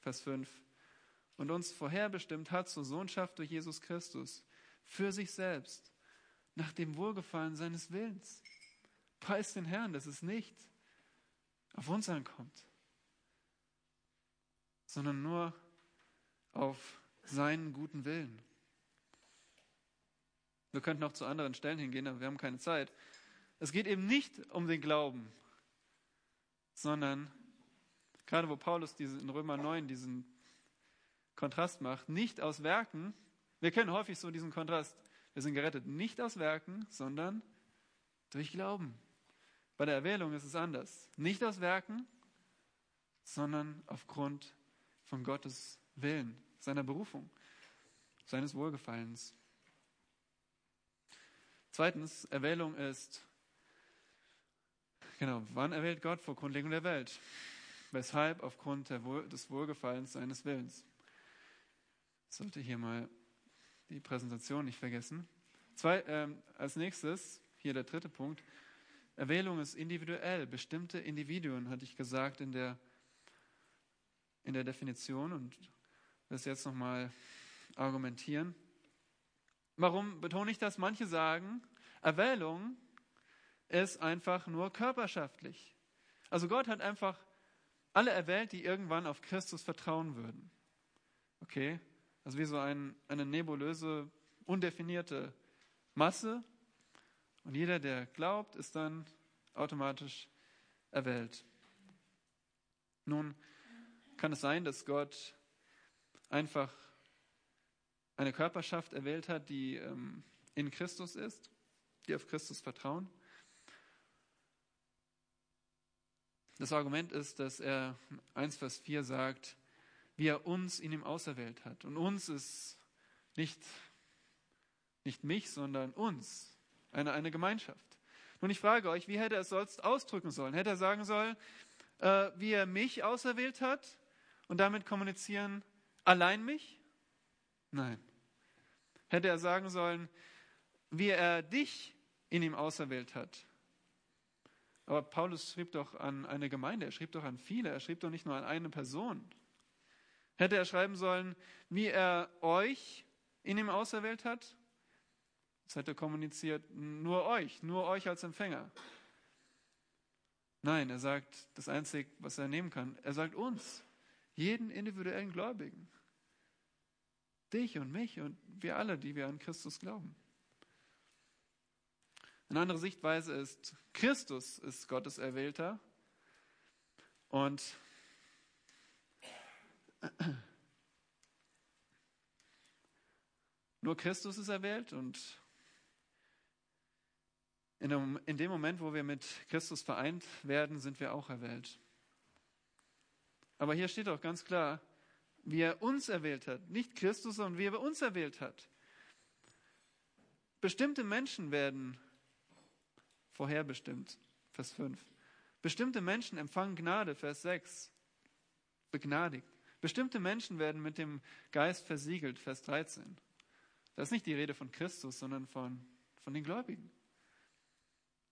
S1: Vers 5. Und uns vorherbestimmt hat zur Sohnschaft durch Jesus Christus, für sich selbst, nach dem Wohlgefallen seines Willens. Preis den Herrn, dass es nicht auf uns ankommt, sondern nur auf seinen guten Willen. Wir könnten noch zu anderen Stellen hingehen, aber wir haben keine Zeit. Es geht eben nicht um den Glauben, sondern Gerade wo Paulus in Römer 9 diesen Kontrast macht, nicht aus Werken, wir kennen häufig so diesen Kontrast, wir sind gerettet nicht aus Werken, sondern durch Glauben. Bei der Erwählung ist es anders. Nicht aus Werken, sondern aufgrund von Gottes Willen, seiner Berufung, seines Wohlgefallens. Zweitens, Erwählung ist, genau, wann erwählt Gott vor Grundlegung der Welt? Weshalb? Aufgrund des Wohlgefallens seines Willens. Ich sollte hier mal die Präsentation nicht vergessen. Zwei, äh, als nächstes, hier der dritte Punkt, Erwählung ist individuell. Bestimmte Individuen, hatte ich gesagt in der, in der Definition und das jetzt nochmal argumentieren. Warum betone ich das? Manche sagen, Erwählung ist einfach nur körperschaftlich. Also Gott hat einfach alle erwählt, die irgendwann auf Christus vertrauen würden. Okay? Also wie so ein, eine nebulöse, undefinierte Masse. Und jeder, der glaubt, ist dann automatisch erwählt. Nun kann es sein, dass Gott einfach eine Körperschaft erwählt hat, die ähm, in Christus ist, die auf Christus vertrauen. Das Argument ist, dass er 1 Vers 4 sagt, wie er uns in ihm auserwählt hat. Und uns ist nicht, nicht mich, sondern uns, eine, eine Gemeinschaft. Nun, ich frage euch, wie hätte er es sonst ausdrücken sollen? Hätte er sagen sollen, äh, wie er mich auserwählt hat und damit kommunizieren, allein mich? Nein. Hätte er sagen sollen, wie er dich in ihm auserwählt hat aber Paulus schrieb doch an eine Gemeinde, er schrieb doch an viele, er schrieb doch nicht nur an eine Person. Hätte er schreiben sollen, wie er euch in ihm auserwählt hat? Das hätte kommuniziert, nur euch, nur euch als Empfänger. Nein, er sagt das Einzige, was er nehmen kann. Er sagt uns, jeden individuellen Gläubigen. Dich und mich und wir alle, die wir an Christus glauben. Eine andere Sichtweise ist, Christus ist Gottes Erwählter und nur Christus ist erwählt und in dem, Moment, wo wir mit Christus vereint werden, sind wir auch erwählt. Aber hier steht auch ganz klar, wie er uns erwählt hat. Nicht Christus, sondern wie er uns erwählt hat. Bestimmte Menschen werden vorherbestimmt. Vers 5. Bestimmte Menschen empfangen Gnade, Vers 6. Begnadigt. Bestimmte Menschen werden mit dem Geist versiegelt, Vers 13. Da ist nicht die Rede von Christus, sondern von, von den Gläubigen.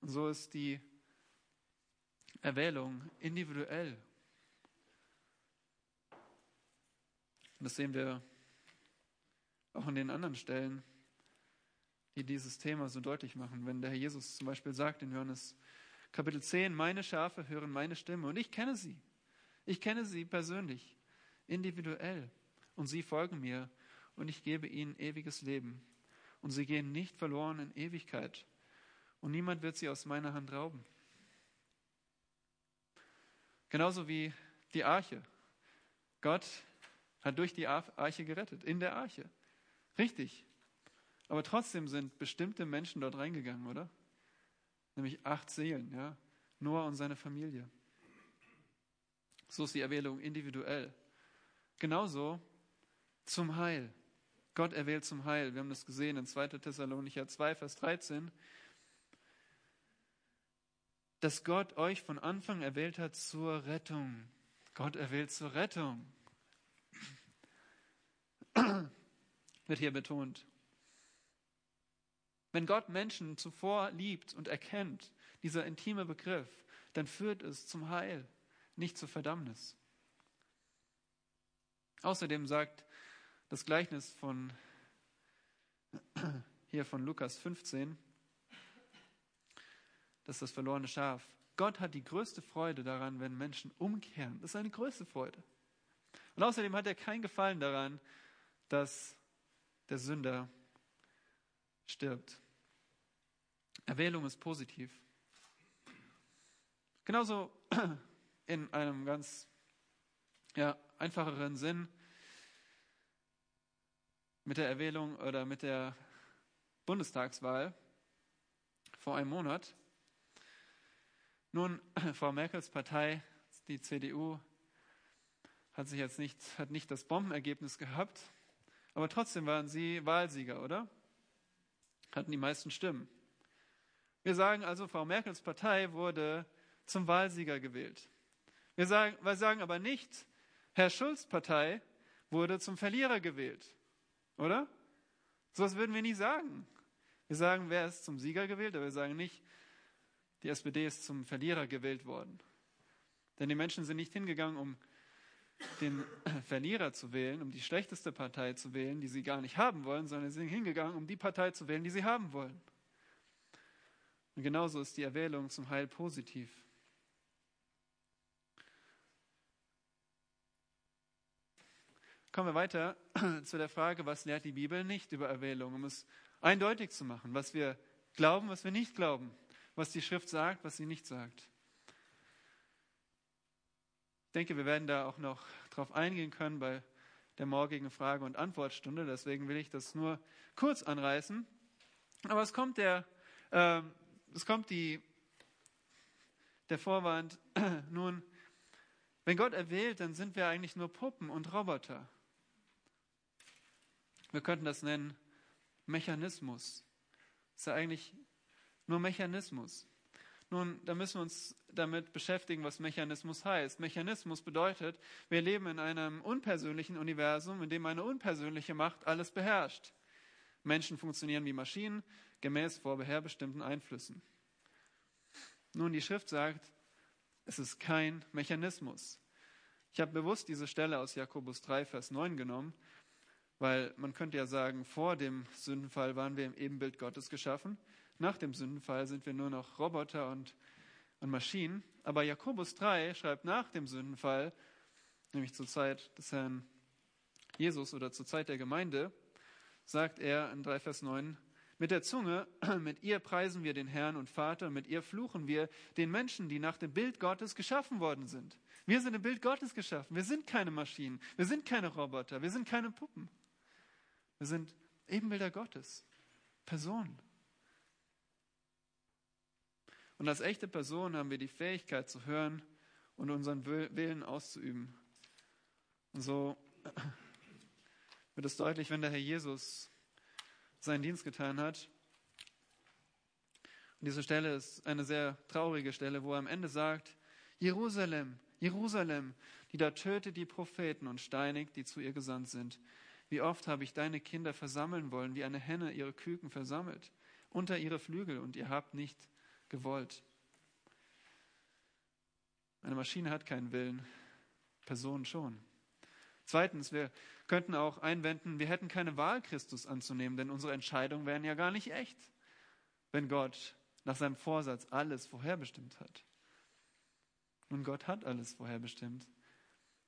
S1: Und so ist die Erwählung individuell. Und das sehen wir auch an den anderen Stellen, die dieses Thema so deutlich machen. Wenn der Herr Jesus zum Beispiel sagt in Johannes Kapitel 10, meine Schafe hören meine Stimme und ich kenne sie. Ich kenne sie persönlich, individuell und sie folgen mir und ich gebe ihnen ewiges Leben und sie gehen nicht verloren in Ewigkeit und niemand wird sie aus meiner Hand rauben. Genauso wie die Arche. Gott hat durch die Arche gerettet, in der Arche. Richtig. Aber trotzdem sind bestimmte Menschen dort reingegangen, oder? Nämlich acht Seelen, ja. Noah und seine Familie. So ist die Erwählung individuell. Genauso zum Heil. Gott erwählt zum Heil. Wir haben das gesehen in 2. Thessalonicher 2, Vers 13, dass Gott euch von Anfang erwählt hat zur Rettung. Gott erwählt zur Rettung. (clears throat) Wird hier betont. Wenn Gott Menschen zuvor liebt und erkennt, dieser intime Begriff, dann führt es zum Heil, nicht zur Verdammnis. Außerdem sagt das Gleichnis von hier von Lukas 15, das ist das verlorene Schaf. Gott hat die größte Freude daran, wenn Menschen umkehren. Das ist seine größte Freude. Und außerdem hat er kein Gefallen daran, dass der Sünder stirbt. Erwählung ist positiv. Genauso in einem ganz ja, einfacheren Sinn mit der Erwählung oder mit der Bundestagswahl vor einem Monat. Nun, (clears throat) Frau Merkels Partei, die CDU, hat sich jetzt nicht, hat nicht das Bombenergebnis gehabt, aber trotzdem waren sie Wahlsieger, oder? Hatten die meisten Stimmen. Wir sagen also, Frau Merkels Partei wurde zum Wahlsieger gewählt. Wir sagen, wir sagen aber nicht, Herr Schulz Partei wurde zum Verlierer gewählt. Oder? So was würden wir nie sagen. Wir sagen, wer ist zum Sieger gewählt, aber wir sagen nicht, die SPD ist zum Verlierer gewählt worden. Denn die Menschen sind nicht hingegangen, um den (clears throat) Verlierer zu wählen, um die schlechteste Partei zu wählen, die sie gar nicht haben wollen, sondern sie sind hingegangen, um die Partei zu wählen, die sie haben wollen. Und genauso ist die Erwählung zum Heil positiv. Kommen wir weiter (clears throat) zu der Frage, was lehrt die Bibel nicht über Erwählung, um es eindeutig zu machen, was wir glauben, was wir nicht glauben, was die Schrift sagt, was sie nicht sagt. Ich denke, wir werden da auch noch drauf eingehen können bei der morgigen Frage- und Antwortstunde. Deswegen will ich das nur kurz anreißen. Aber es kommt der, äh, es kommt die, der Vorwand, (clears throat) nun, wenn Gott erwählt, dann sind wir eigentlich nur Puppen und Roboter. Wir könnten das nennen Mechanismus. Das ist ja eigentlich nur Mechanismus. Nun, da müssen wir uns damit beschäftigen, was Mechanismus heißt. Mechanismus bedeutet, wir leben in einem unpersönlichen Universum, in dem eine unpersönliche Macht alles beherrscht. Menschen funktionieren wie Maschinen, gemäß vorherbestimmten Einflüssen. Nun, die Schrift sagt, es ist kein Mechanismus. Ich habe bewusst diese Stelle aus Jakobus 3, Vers 9 genommen, weil man könnte ja sagen, vor dem Sündenfall waren wir im Ebenbild Gottes geschaffen. Nach dem Sündenfall sind wir nur noch Roboter und, und Maschinen. Aber Jakobus 3 schreibt nach dem Sündenfall, nämlich zur Zeit des Herrn Jesus oder zur Zeit der Gemeinde, sagt er in 3 Vers 9, mit der Zunge, (clears throat) mit ihr preisen wir den Herrn und Vater, mit ihr fluchen wir den Menschen, die nach dem Bild Gottes geschaffen worden sind. Wir sind im Bild Gottes geschaffen. Wir sind keine Maschinen. Wir sind keine Roboter. Wir sind keine Puppen. Wir sind Ebenbilder Gottes. Personen. Und als echte Personen haben wir die Fähigkeit zu hören und unseren Willen auszuüben. Und so wird es deutlich, wenn der Herr Jesus seinen Dienst getan hat. Und diese Stelle ist eine sehr traurige Stelle, wo er am Ende sagt, Jerusalem, Jerusalem, die da tötet die Propheten und steinigt, die zu ihr gesandt sind. Wie oft habe ich deine Kinder versammeln wollen, wie eine Henne ihre Küken versammelt, unter ihre Flügel, und ihr habt nicht gewollt. Eine Maschine hat keinen Willen, Personen schon. Zweitens, wir könnten auch einwenden, wir hätten keine Wahl, Christus anzunehmen, denn unsere Entscheidungen wären ja gar nicht echt, wenn Gott nach seinem Vorsatz alles vorherbestimmt hat. Nun, Gott hat alles vorherbestimmt,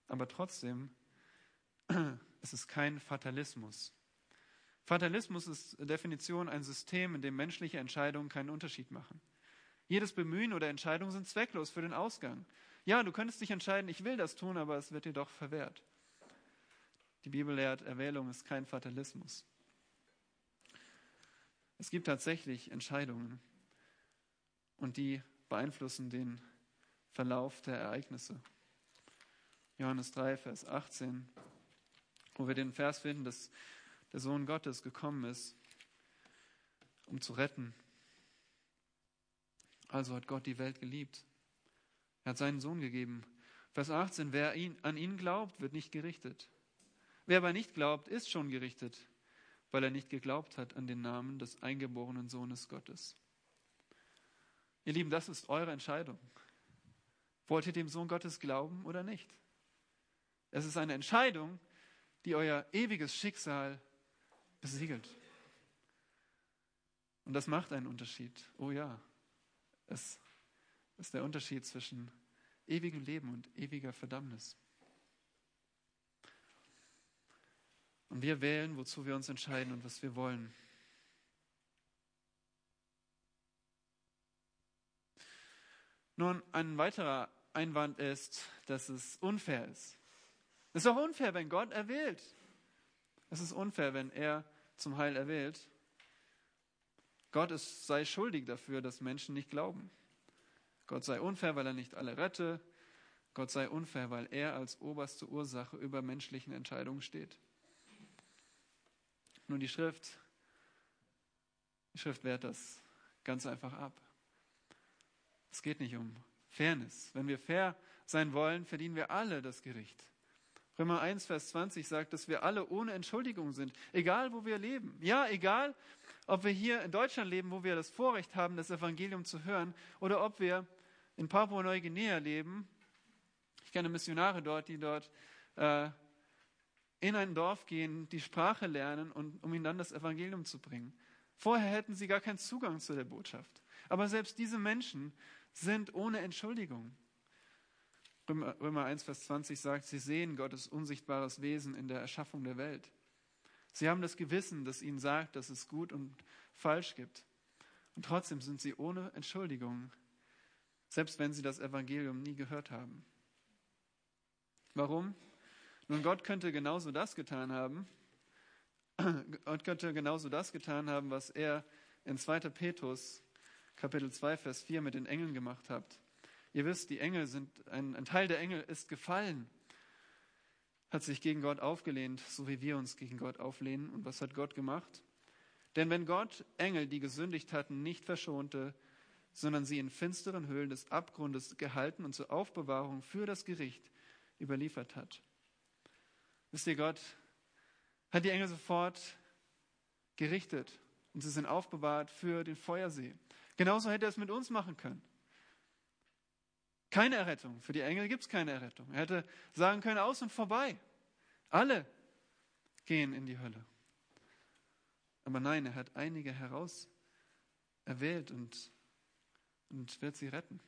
S1: aber trotzdem (clears throat) ist es kein Fatalismus. Fatalismus ist Definition ein System, in dem menschliche Entscheidungen keinen Unterschied machen. Jedes Bemühen oder Entscheidung sind zwecklos für den Ausgang. Ja, du könntest dich entscheiden, ich will das tun, aber es wird dir doch verwehrt. Die Bibel lehrt, Erwählung ist kein Fatalismus. Es gibt tatsächlich Entscheidungen und die beeinflussen den Verlauf der Ereignisse. Johannes 3, Vers 18, wo wir den Vers finden, dass der Sohn Gottes gekommen ist, um zu retten. Also hat Gott die Welt geliebt. Er hat seinen Sohn gegeben. Vers 18, wer ihn, an ihn glaubt, wird nicht gerichtet. Wer aber nicht glaubt, ist schon gerichtet, weil er nicht geglaubt hat an den Namen des eingeborenen Sohnes Gottes. Ihr Lieben, das ist eure Entscheidung. Wollt ihr dem Sohn Gottes glauben oder nicht? Es ist eine Entscheidung, die euer ewiges Schicksal besiegelt. Und das macht einen Unterschied. Oh ja, es ist der Unterschied zwischen ewigem Leben und ewiger Verdammnis. Und wir wählen, wozu wir uns entscheiden und was wir wollen. Nun, ein weiterer Einwand ist, dass es unfair ist. Es ist auch unfair, wenn Gott erwählt. Es ist unfair, wenn er zum Heil erwählt. Gott ist, sei schuldig dafür, dass Menschen nicht glauben. Gott sei unfair, weil er nicht alle rette. Gott sei unfair, weil er als oberste Ursache über menschlichen Entscheidungen steht. Nun, die Schrift, die Schrift wehrt das ganz einfach ab. Es geht nicht um Fairness. Wenn wir fair sein wollen, verdienen wir alle das Gericht. Römer 1, Vers 20 sagt, dass wir alle ohne Entschuldigung sind, egal wo wir leben. Ja, egal, ob wir hier in Deutschland leben, wo wir das Vorrecht haben, das Evangelium zu hören, oder ob wir in Papua-Neuguinea leben. Ich kenne Missionare dort, die dort äh, in ein Dorf gehen, die Sprache lernen, und, um ihnen dann das Evangelium zu bringen. Vorher hätten sie gar keinen Zugang zu der Botschaft. Aber selbst diese Menschen sind ohne Entschuldigung. Römer 1, Vers 20 sagt, sie sehen Gottes unsichtbares Wesen in der Erschaffung der Welt. Sie haben das Gewissen, das ihnen sagt, dass es gut und falsch gibt. Und trotzdem sind sie ohne Entschuldigung, selbst wenn sie das Evangelium nie gehört haben. Warum? Nun, Gott könnte genauso das getan haben. (clears throat) Gott könnte genauso das getan haben, was er in 2. Petrus Kapitel 2, Vers 4 mit den Engeln gemacht hat. Ihr wisst, die Engel sind, ein, ein Teil der Engel ist gefallen, hat sich gegen Gott aufgelehnt, so wie wir uns gegen Gott auflehnen. Und was hat Gott gemacht? Denn wenn Gott Engel, die gesündigt hatten, nicht verschonte, sondern sie in finsteren Höhlen des Abgrundes gehalten und zur Aufbewahrung für das Gericht überliefert hat, Wisst ihr, Gott hat die Engel sofort gerichtet und sie sind aufbewahrt für den Feuersee. Genauso hätte er es mit uns machen können. Keine Errettung. Für die Engel gibt es keine Errettung. Er hätte sagen können, aus und vorbei. Alle gehen in die Hölle. Aber nein, er hat einige heraus erwählt und, und wird sie retten.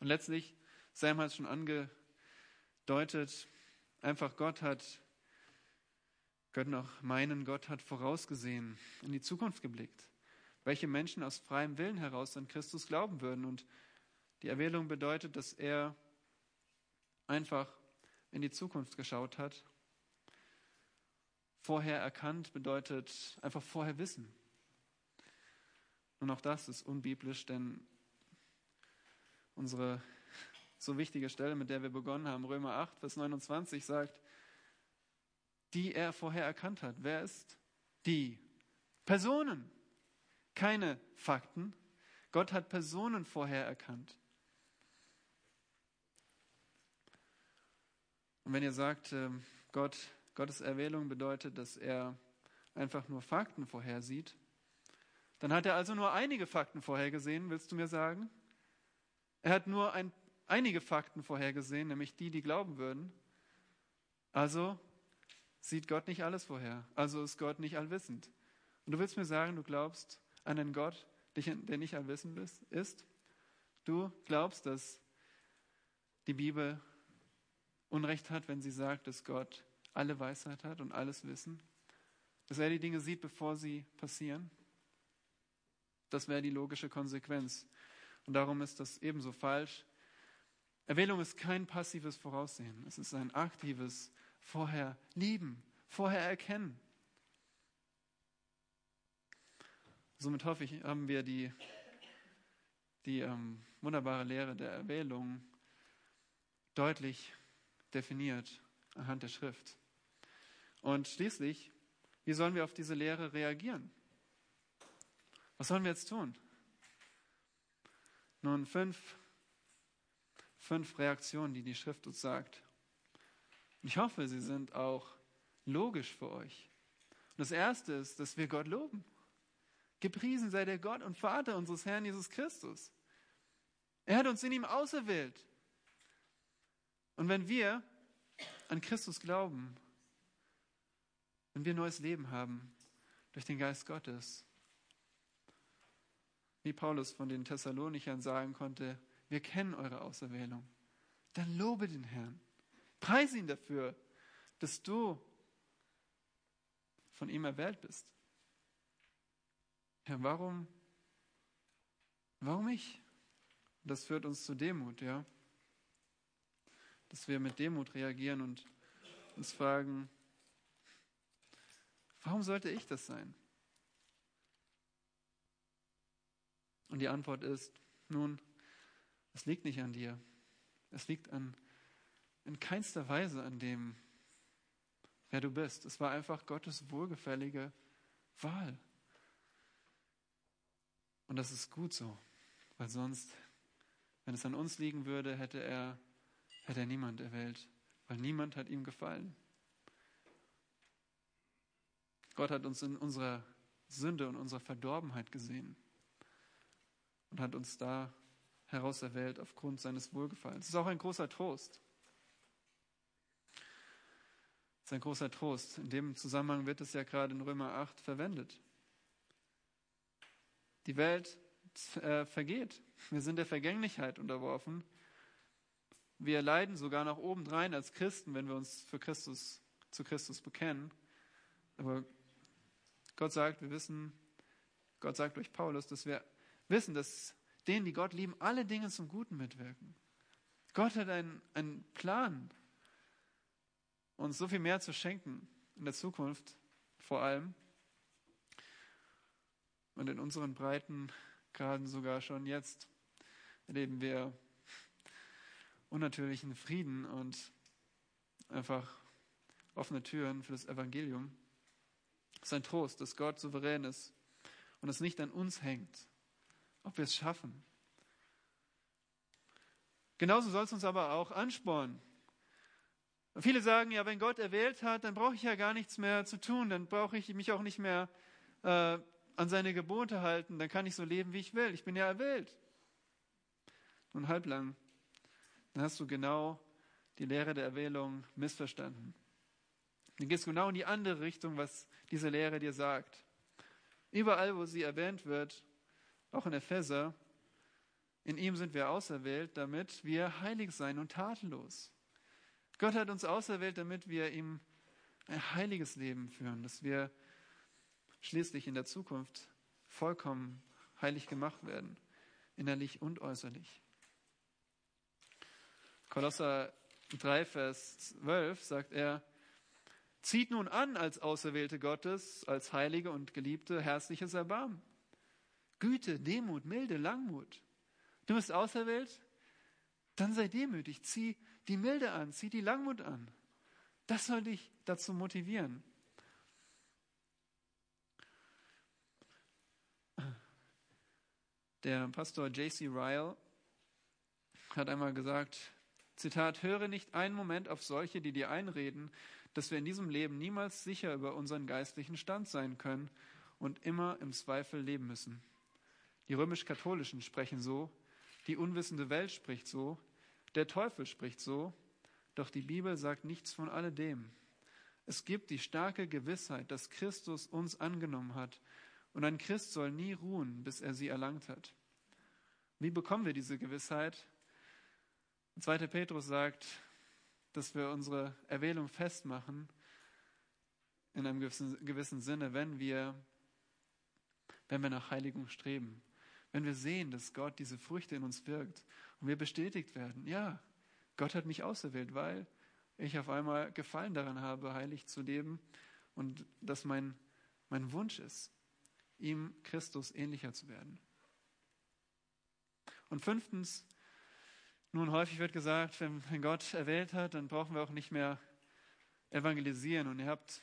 S1: Und letztlich, Sam hat es schon angedeutet, Einfach Gott hat, können auch meinen, Gott hat vorausgesehen, in die Zukunft geblickt, welche Menschen aus freiem Willen heraus an Christus glauben würden. Und die Erwählung bedeutet, dass er einfach in die Zukunft geschaut hat. Vorher erkannt bedeutet einfach vorher wissen. Und auch das ist unbiblisch, denn unsere so wichtige Stelle, mit der wir begonnen haben, Römer 8, Vers 29 sagt, die er vorher erkannt hat. Wer ist die? Personen, keine Fakten. Gott hat Personen vorher erkannt. Und wenn ihr sagt, ähm, Gott, Gottes Erwählung bedeutet, dass er einfach nur Fakten vorhersieht, Dann hat er also nur einige Fakten vorhergesehen, willst du mir sagen? Er hat nur ein, einige Fakten vorhergesehen, nämlich die, die glauben würden. Also sieht Gott nicht alles vorher. Also ist Gott nicht allwissend. Und du willst mir sagen, du glaubst an einen Gott, der nicht allwissend ist? Du glaubst, dass die Bibel Unrecht hat, wenn sie sagt, dass Gott alle Weisheit hat und alles Wissen? Dass er die Dinge sieht, bevor sie passieren? Das wäre die logische Konsequenz. Und darum ist das ebenso falsch. Erwählung ist kein passives Voraussehen. Es ist ein aktives Vorher lieben, vorher erkennen. Somit hoffe ich, haben wir die, die ähm, wunderbare Lehre der Erwählung deutlich definiert anhand der Schrift. Und schließlich, wie sollen wir auf diese Lehre reagieren? Was sollen wir jetzt tun? Nun, fünf, fünf Reaktionen, die die Schrift uns sagt. Ich hoffe, sie sind auch logisch für euch. Und das erste ist, dass wir Gott loben. Gepriesen sei der Gott und Vater unseres Herrn Jesus Christus. Er hat uns in ihm auserwählt. Und wenn wir an Christus glauben, wenn wir neues Leben haben durch den Geist Gottes, wie Paulus von den Thessalonichern sagen konnte, wir kennen eure Auserwählung, dann lobe den Herrn. Preise ihn dafür, dass du von ihm erwählt bist. Herr, warum, warum ich? Das führt uns zu Demut, ja. Dass wir mit Demut reagieren und uns fragen, warum sollte ich das sein? Und die Antwort ist, nun, es liegt nicht an dir. Es liegt an, in keinster Weise an dem, wer du bist. Es war einfach Gottes wohlgefällige Wahl. Und das ist gut so, weil sonst, wenn es an uns liegen würde, hätte er, hätte er niemand erwählt, weil niemand hat ihm gefallen. Gott hat uns in unserer Sünde und unserer Verdorbenheit gesehen und hat uns da heraus erwählt aufgrund seines Wohlgefallens. Das ist auch ein großer Trost. Das ist ein großer Trost. In dem Zusammenhang wird es ja gerade in Römer 8 verwendet. Die Welt äh, vergeht. Wir sind der Vergänglichkeit unterworfen. Wir leiden sogar nach obendrein als Christen, wenn wir uns für Christus, zu Christus bekennen. Aber Gott sagt, wir wissen, Gott sagt durch Paulus, dass wir wissen, dass denen, die Gott lieben, alle Dinge zum Guten mitwirken. Gott hat einen, einen Plan, uns so viel mehr zu schenken in der Zukunft vor allem und in unseren Breiten, gerade sogar schon jetzt, erleben wir unnatürlichen Frieden und einfach offene Türen für das Evangelium. Es ist ein Trost, dass Gott souverän ist und es nicht an uns hängt, ob wir es schaffen. Genauso soll es uns aber auch anspornen. Und viele sagen, ja, wenn Gott erwählt hat, dann brauche ich ja gar nichts mehr zu tun, dann brauche ich mich auch nicht mehr äh, an seine Gebote halten, dann kann ich so leben, wie ich will. Ich bin ja erwählt. Nun halblang, dann hast du genau die Lehre der Erwählung missverstanden. Dann gehst du genau in die andere Richtung, was diese Lehre dir sagt. Überall, wo sie erwähnt wird, auch in Epheser, in ihm sind wir auserwählt, damit wir heilig sein und tatenlos. Gott hat uns auserwählt, damit wir ihm ein heiliges Leben führen, dass wir schließlich in der Zukunft vollkommen heilig gemacht werden, innerlich und äußerlich. Kolosser 3, Vers 12 sagt er, zieht nun an als Auserwählte Gottes, als Heilige und Geliebte, herzliches Erbarmen Güte, Demut, Milde, Langmut. Du bist auserwählt, dann sei demütig, zieh die Milde an, zieh die Langmut an. Das soll dich dazu motivieren. Der Pastor J.C. Ryle hat einmal gesagt, Zitat, höre nicht einen Moment auf solche, die dir einreden, dass wir in diesem Leben niemals sicher über unseren geistlichen Stand sein können und immer im Zweifel leben müssen. Die römisch-katholischen sprechen so, die unwissende Welt spricht so, der Teufel spricht so, doch die Bibel sagt nichts von alledem. Es gibt die starke Gewissheit, dass Christus uns angenommen hat und ein Christ soll nie ruhen, bis er sie erlangt hat. Wie bekommen wir diese Gewissheit? 2. Petrus sagt, dass wir unsere Erwählung festmachen, in einem gewissen, gewissen Sinne, wenn wir, wenn wir nach Heiligung streben. Wenn wir sehen, dass Gott diese Früchte in uns wirkt und wir bestätigt werden, ja, Gott hat mich auserwählt, weil ich auf einmal Gefallen daran habe, heilig zu leben und dass mein, mein Wunsch ist, ihm Christus ähnlicher zu werden. Und fünftens, nun häufig wird gesagt, wenn, wenn Gott erwählt hat, dann brauchen wir auch nicht mehr evangelisieren. Und ihr habt,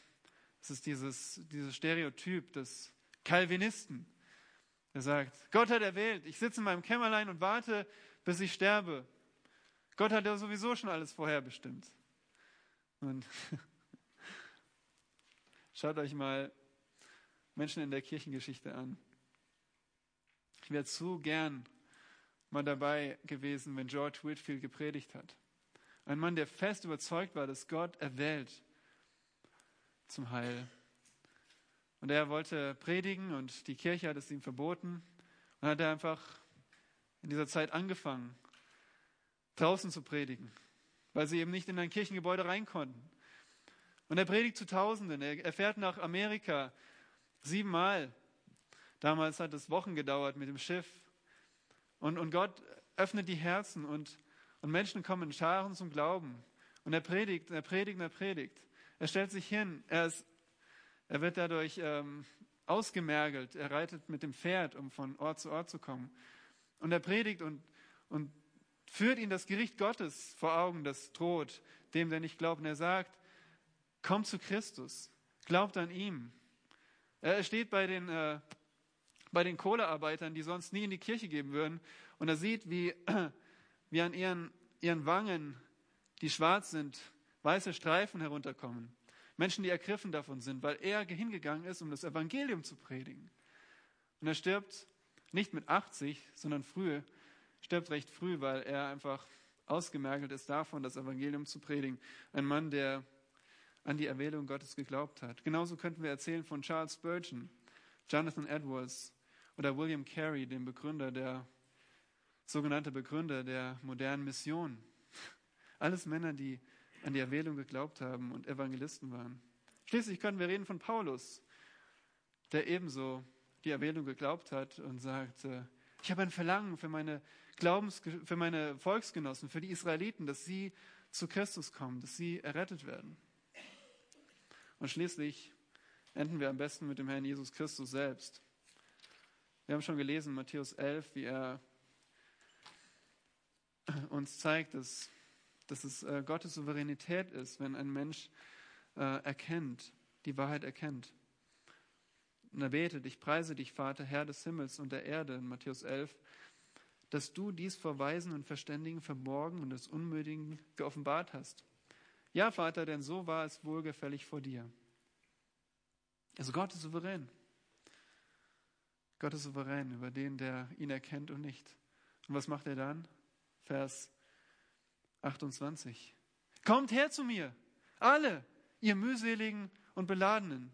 S1: es ist dieses, dieses Stereotyp des Calvinisten, der sagt, Gott hat erwählt, ich sitze in meinem Kämmerlein und warte, bis ich sterbe. Gott hat ja sowieso schon alles vorherbestimmt. Und (laughs) schaut euch mal Menschen in der Kirchengeschichte an. Ich wäre zu gern mal dabei gewesen, wenn George Whitfield gepredigt hat. Ein Mann, der fest überzeugt war, dass Gott erwählt zum Heil. Und er wollte predigen und die Kirche hat es ihm verboten. Und hat er einfach in dieser Zeit angefangen, draußen zu predigen, weil sie eben nicht in ein Kirchengebäude rein konnten. Und er predigt zu Tausenden. Er fährt nach Amerika siebenmal. Damals hat es Wochen gedauert mit dem Schiff. Und, und Gott öffnet die Herzen und, und Menschen kommen in Scharen zum Glauben. Und er predigt, er predigt, er predigt. Er stellt sich hin. Er, ist, er wird dadurch ähm, ausgemergelt. Er reitet mit dem Pferd, um von Ort zu Ort zu kommen. Und er predigt und, und führt ihn das Gericht Gottes vor Augen, das droht dem, der nicht glaubt. Und er sagt, komm zu Christus, glaubt an ihm. Er steht bei den äh, bei den Kohlearbeitern, die sonst nie in die Kirche gehen würden. Und er sieht, wie, (clears throat) wie an ihren, ihren Wangen, die schwarz sind, weiße Streifen herunterkommen. Menschen, die ergriffen davon sind, weil er hingegangen ist, um das Evangelium zu predigen. Und er stirbt nicht mit 80, sondern früh, stirbt recht früh, weil er einfach ausgemergelt ist davon, das Evangelium zu predigen. Ein Mann, der an die Erwählung Gottes geglaubt hat. Genauso könnten wir erzählen von Charles Spurgeon, Jonathan Edwards, oder William Carey, dem Begründer der, sogenannte Begründer der modernen Mission. (laughs) Alles Männer, die an die Erwählung geglaubt haben und Evangelisten waren. Schließlich können wir reden von Paulus, der ebenso die Erwählung geglaubt hat und sagt, ich habe ein Verlangen für meine Glaubens, für meine Volksgenossen, für die Israeliten, dass sie zu Christus kommen, dass sie errettet werden. Und schließlich enden wir am besten mit dem Herrn Jesus Christus selbst. Wir haben schon gelesen, Matthäus 11, wie er uns zeigt, dass, dass es äh, Gottes Souveränität ist, wenn ein Mensch äh, erkennt, die Wahrheit erkennt. Und er betet, ich preise dich, Vater, Herr des Himmels und der Erde, in Matthäus 11, dass du dies vor Weisen und Verständigen verborgen und des Unmütigen geoffenbart hast. Ja, Vater, denn so war es wohlgefällig vor dir. Also Gott ist souverän. Gott ist souverän über den, der ihn erkennt und nicht. Und was macht er dann? Vers 28. Kommt her zu mir, alle, ihr mühseligen und beladenen,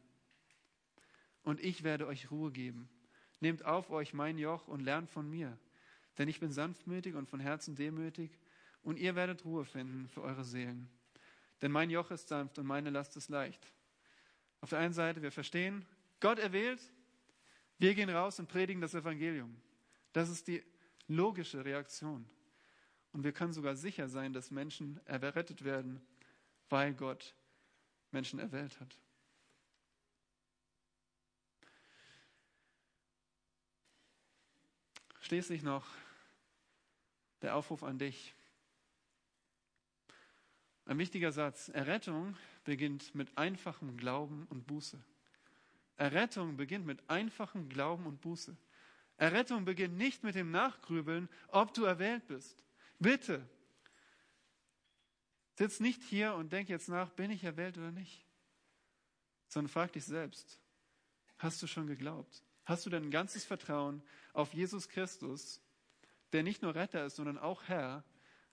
S1: und ich werde euch Ruhe geben. Nehmt auf euch mein Joch und lernt von mir, denn ich bin sanftmütig und von Herzen demütig, und ihr werdet Ruhe finden für eure Seelen. Denn mein Joch ist sanft und meine Last ist leicht. Auf der einen Seite, wir verstehen, Gott erwählt, wir gehen raus und predigen das Evangelium. Das ist die logische Reaktion. Und wir können sogar sicher sein, dass Menschen errettet werden, weil Gott Menschen erwählt hat. Schließlich noch der Aufruf an dich. Ein wichtiger Satz. Errettung beginnt mit einfachem Glauben und Buße. Errettung beginnt mit einfachem Glauben und Buße. Errettung beginnt nicht mit dem Nachgrübeln, ob du erwählt bist. Bitte, sitz nicht hier und denk jetzt nach, bin ich erwählt oder nicht, sondern frag dich selbst, Hast du schon geglaubt? Hast du dein ganzes Vertrauen auf Jesus Christus, der nicht nur Retter ist, sondern auch Herr?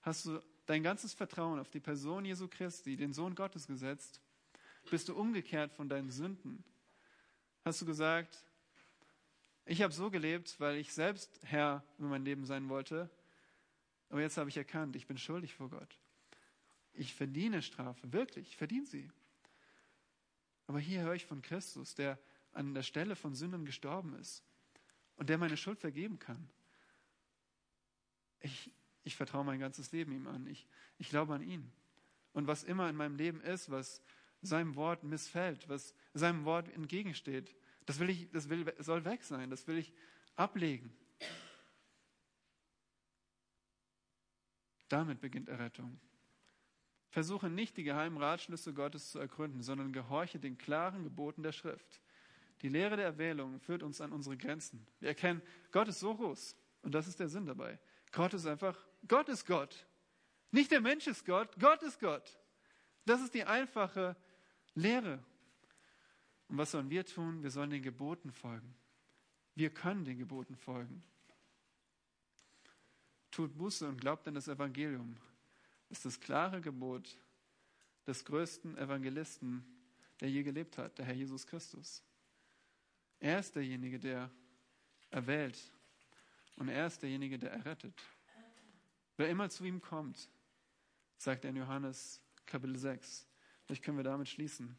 S1: Hast du dein ganzes Vertrauen auf die Person Jesu Christi, den Sohn Gottes gesetzt? Bist du umgekehrt von deinen Sünden? Hast du gesagt, ich habe so gelebt, weil ich selbst Herr über mein Leben sein wollte, aber jetzt habe ich erkannt, ich bin schuldig vor Gott. Ich verdiene Strafe, wirklich, ich verdiene sie. Aber hier höre ich von Christus, der an der Stelle von Sündern gestorben ist und der meine Schuld vergeben kann. Ich, ich vertraue mein ganzes Leben ihm an. Ich, ich glaube an ihn. Und was immer in meinem Leben ist, was seinem Wort missfällt, was seinem Wort entgegensteht, das, will ich, das will, soll weg sein, das will ich ablegen. Damit beginnt Errettung. Versuche nicht die geheimen Ratschlüsse Gottes zu ergründen, sondern gehorche den klaren Geboten der Schrift. Die Lehre der Erwählung führt uns an unsere Grenzen. Wir erkennen, Gott ist so groß. Und das ist der Sinn dabei. Gott ist einfach, Gott ist Gott. Nicht der Mensch ist Gott, Gott ist Gott. Das ist die einfache Lehre. Und was sollen wir tun? Wir sollen den Geboten folgen. Wir können den Geboten folgen. Tut Buße und glaubt an das Evangelium. Das ist das klare Gebot des größten Evangelisten, der je gelebt hat, der Herr Jesus Christus. Er ist derjenige, der erwählt und er ist derjenige, der errettet. Wer immer zu ihm kommt, sagt er in Johannes Kapitel 6. Vielleicht können wir damit schließen,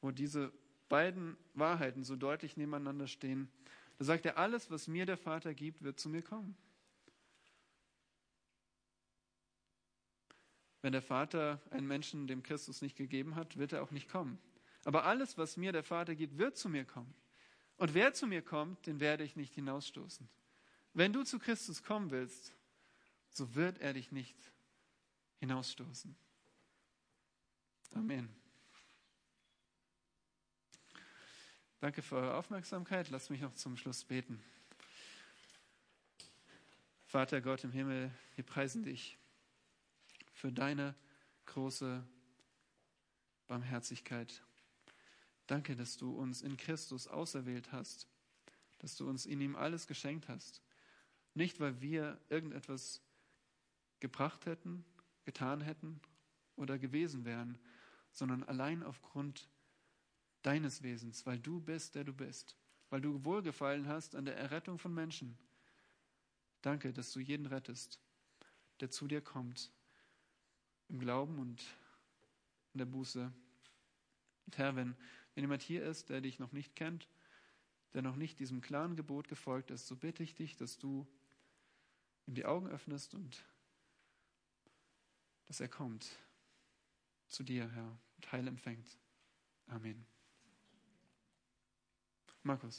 S1: wo diese beiden Wahrheiten so deutlich nebeneinander stehen. Da sagt er, alles, was mir der Vater gibt, wird zu mir kommen. Wenn der Vater einen Menschen dem Christus nicht gegeben hat, wird er auch nicht kommen. Aber alles, was mir der Vater gibt, wird zu mir kommen. Und wer zu mir kommt, den werde ich nicht hinausstoßen. Wenn du zu Christus kommen willst, so wird er dich nicht hinausstoßen. Amen. Danke für eure Aufmerksamkeit. Lasst mich noch zum Schluss beten. Vater Gott im Himmel, wir preisen dich für deine große Barmherzigkeit. Danke, dass du uns in Christus auserwählt hast, dass du uns in ihm alles geschenkt hast. Nicht, weil wir irgendetwas gebracht hätten, getan hätten oder gewesen wären, sondern allein aufgrund deines Wesens, weil du bist, der du bist, weil du wohlgefallen hast an der Errettung von Menschen. Danke, dass du jeden rettest, der zu dir kommt im Glauben und in der Buße. Und Herr, wenn, wenn jemand hier ist, der dich noch nicht kennt, der noch nicht diesem klaren Gebot gefolgt ist, so bitte ich dich, dass du ihm die Augen öffnest und dass er kommt zu dir, Herr, und Heil empfängt. Amen. Markus.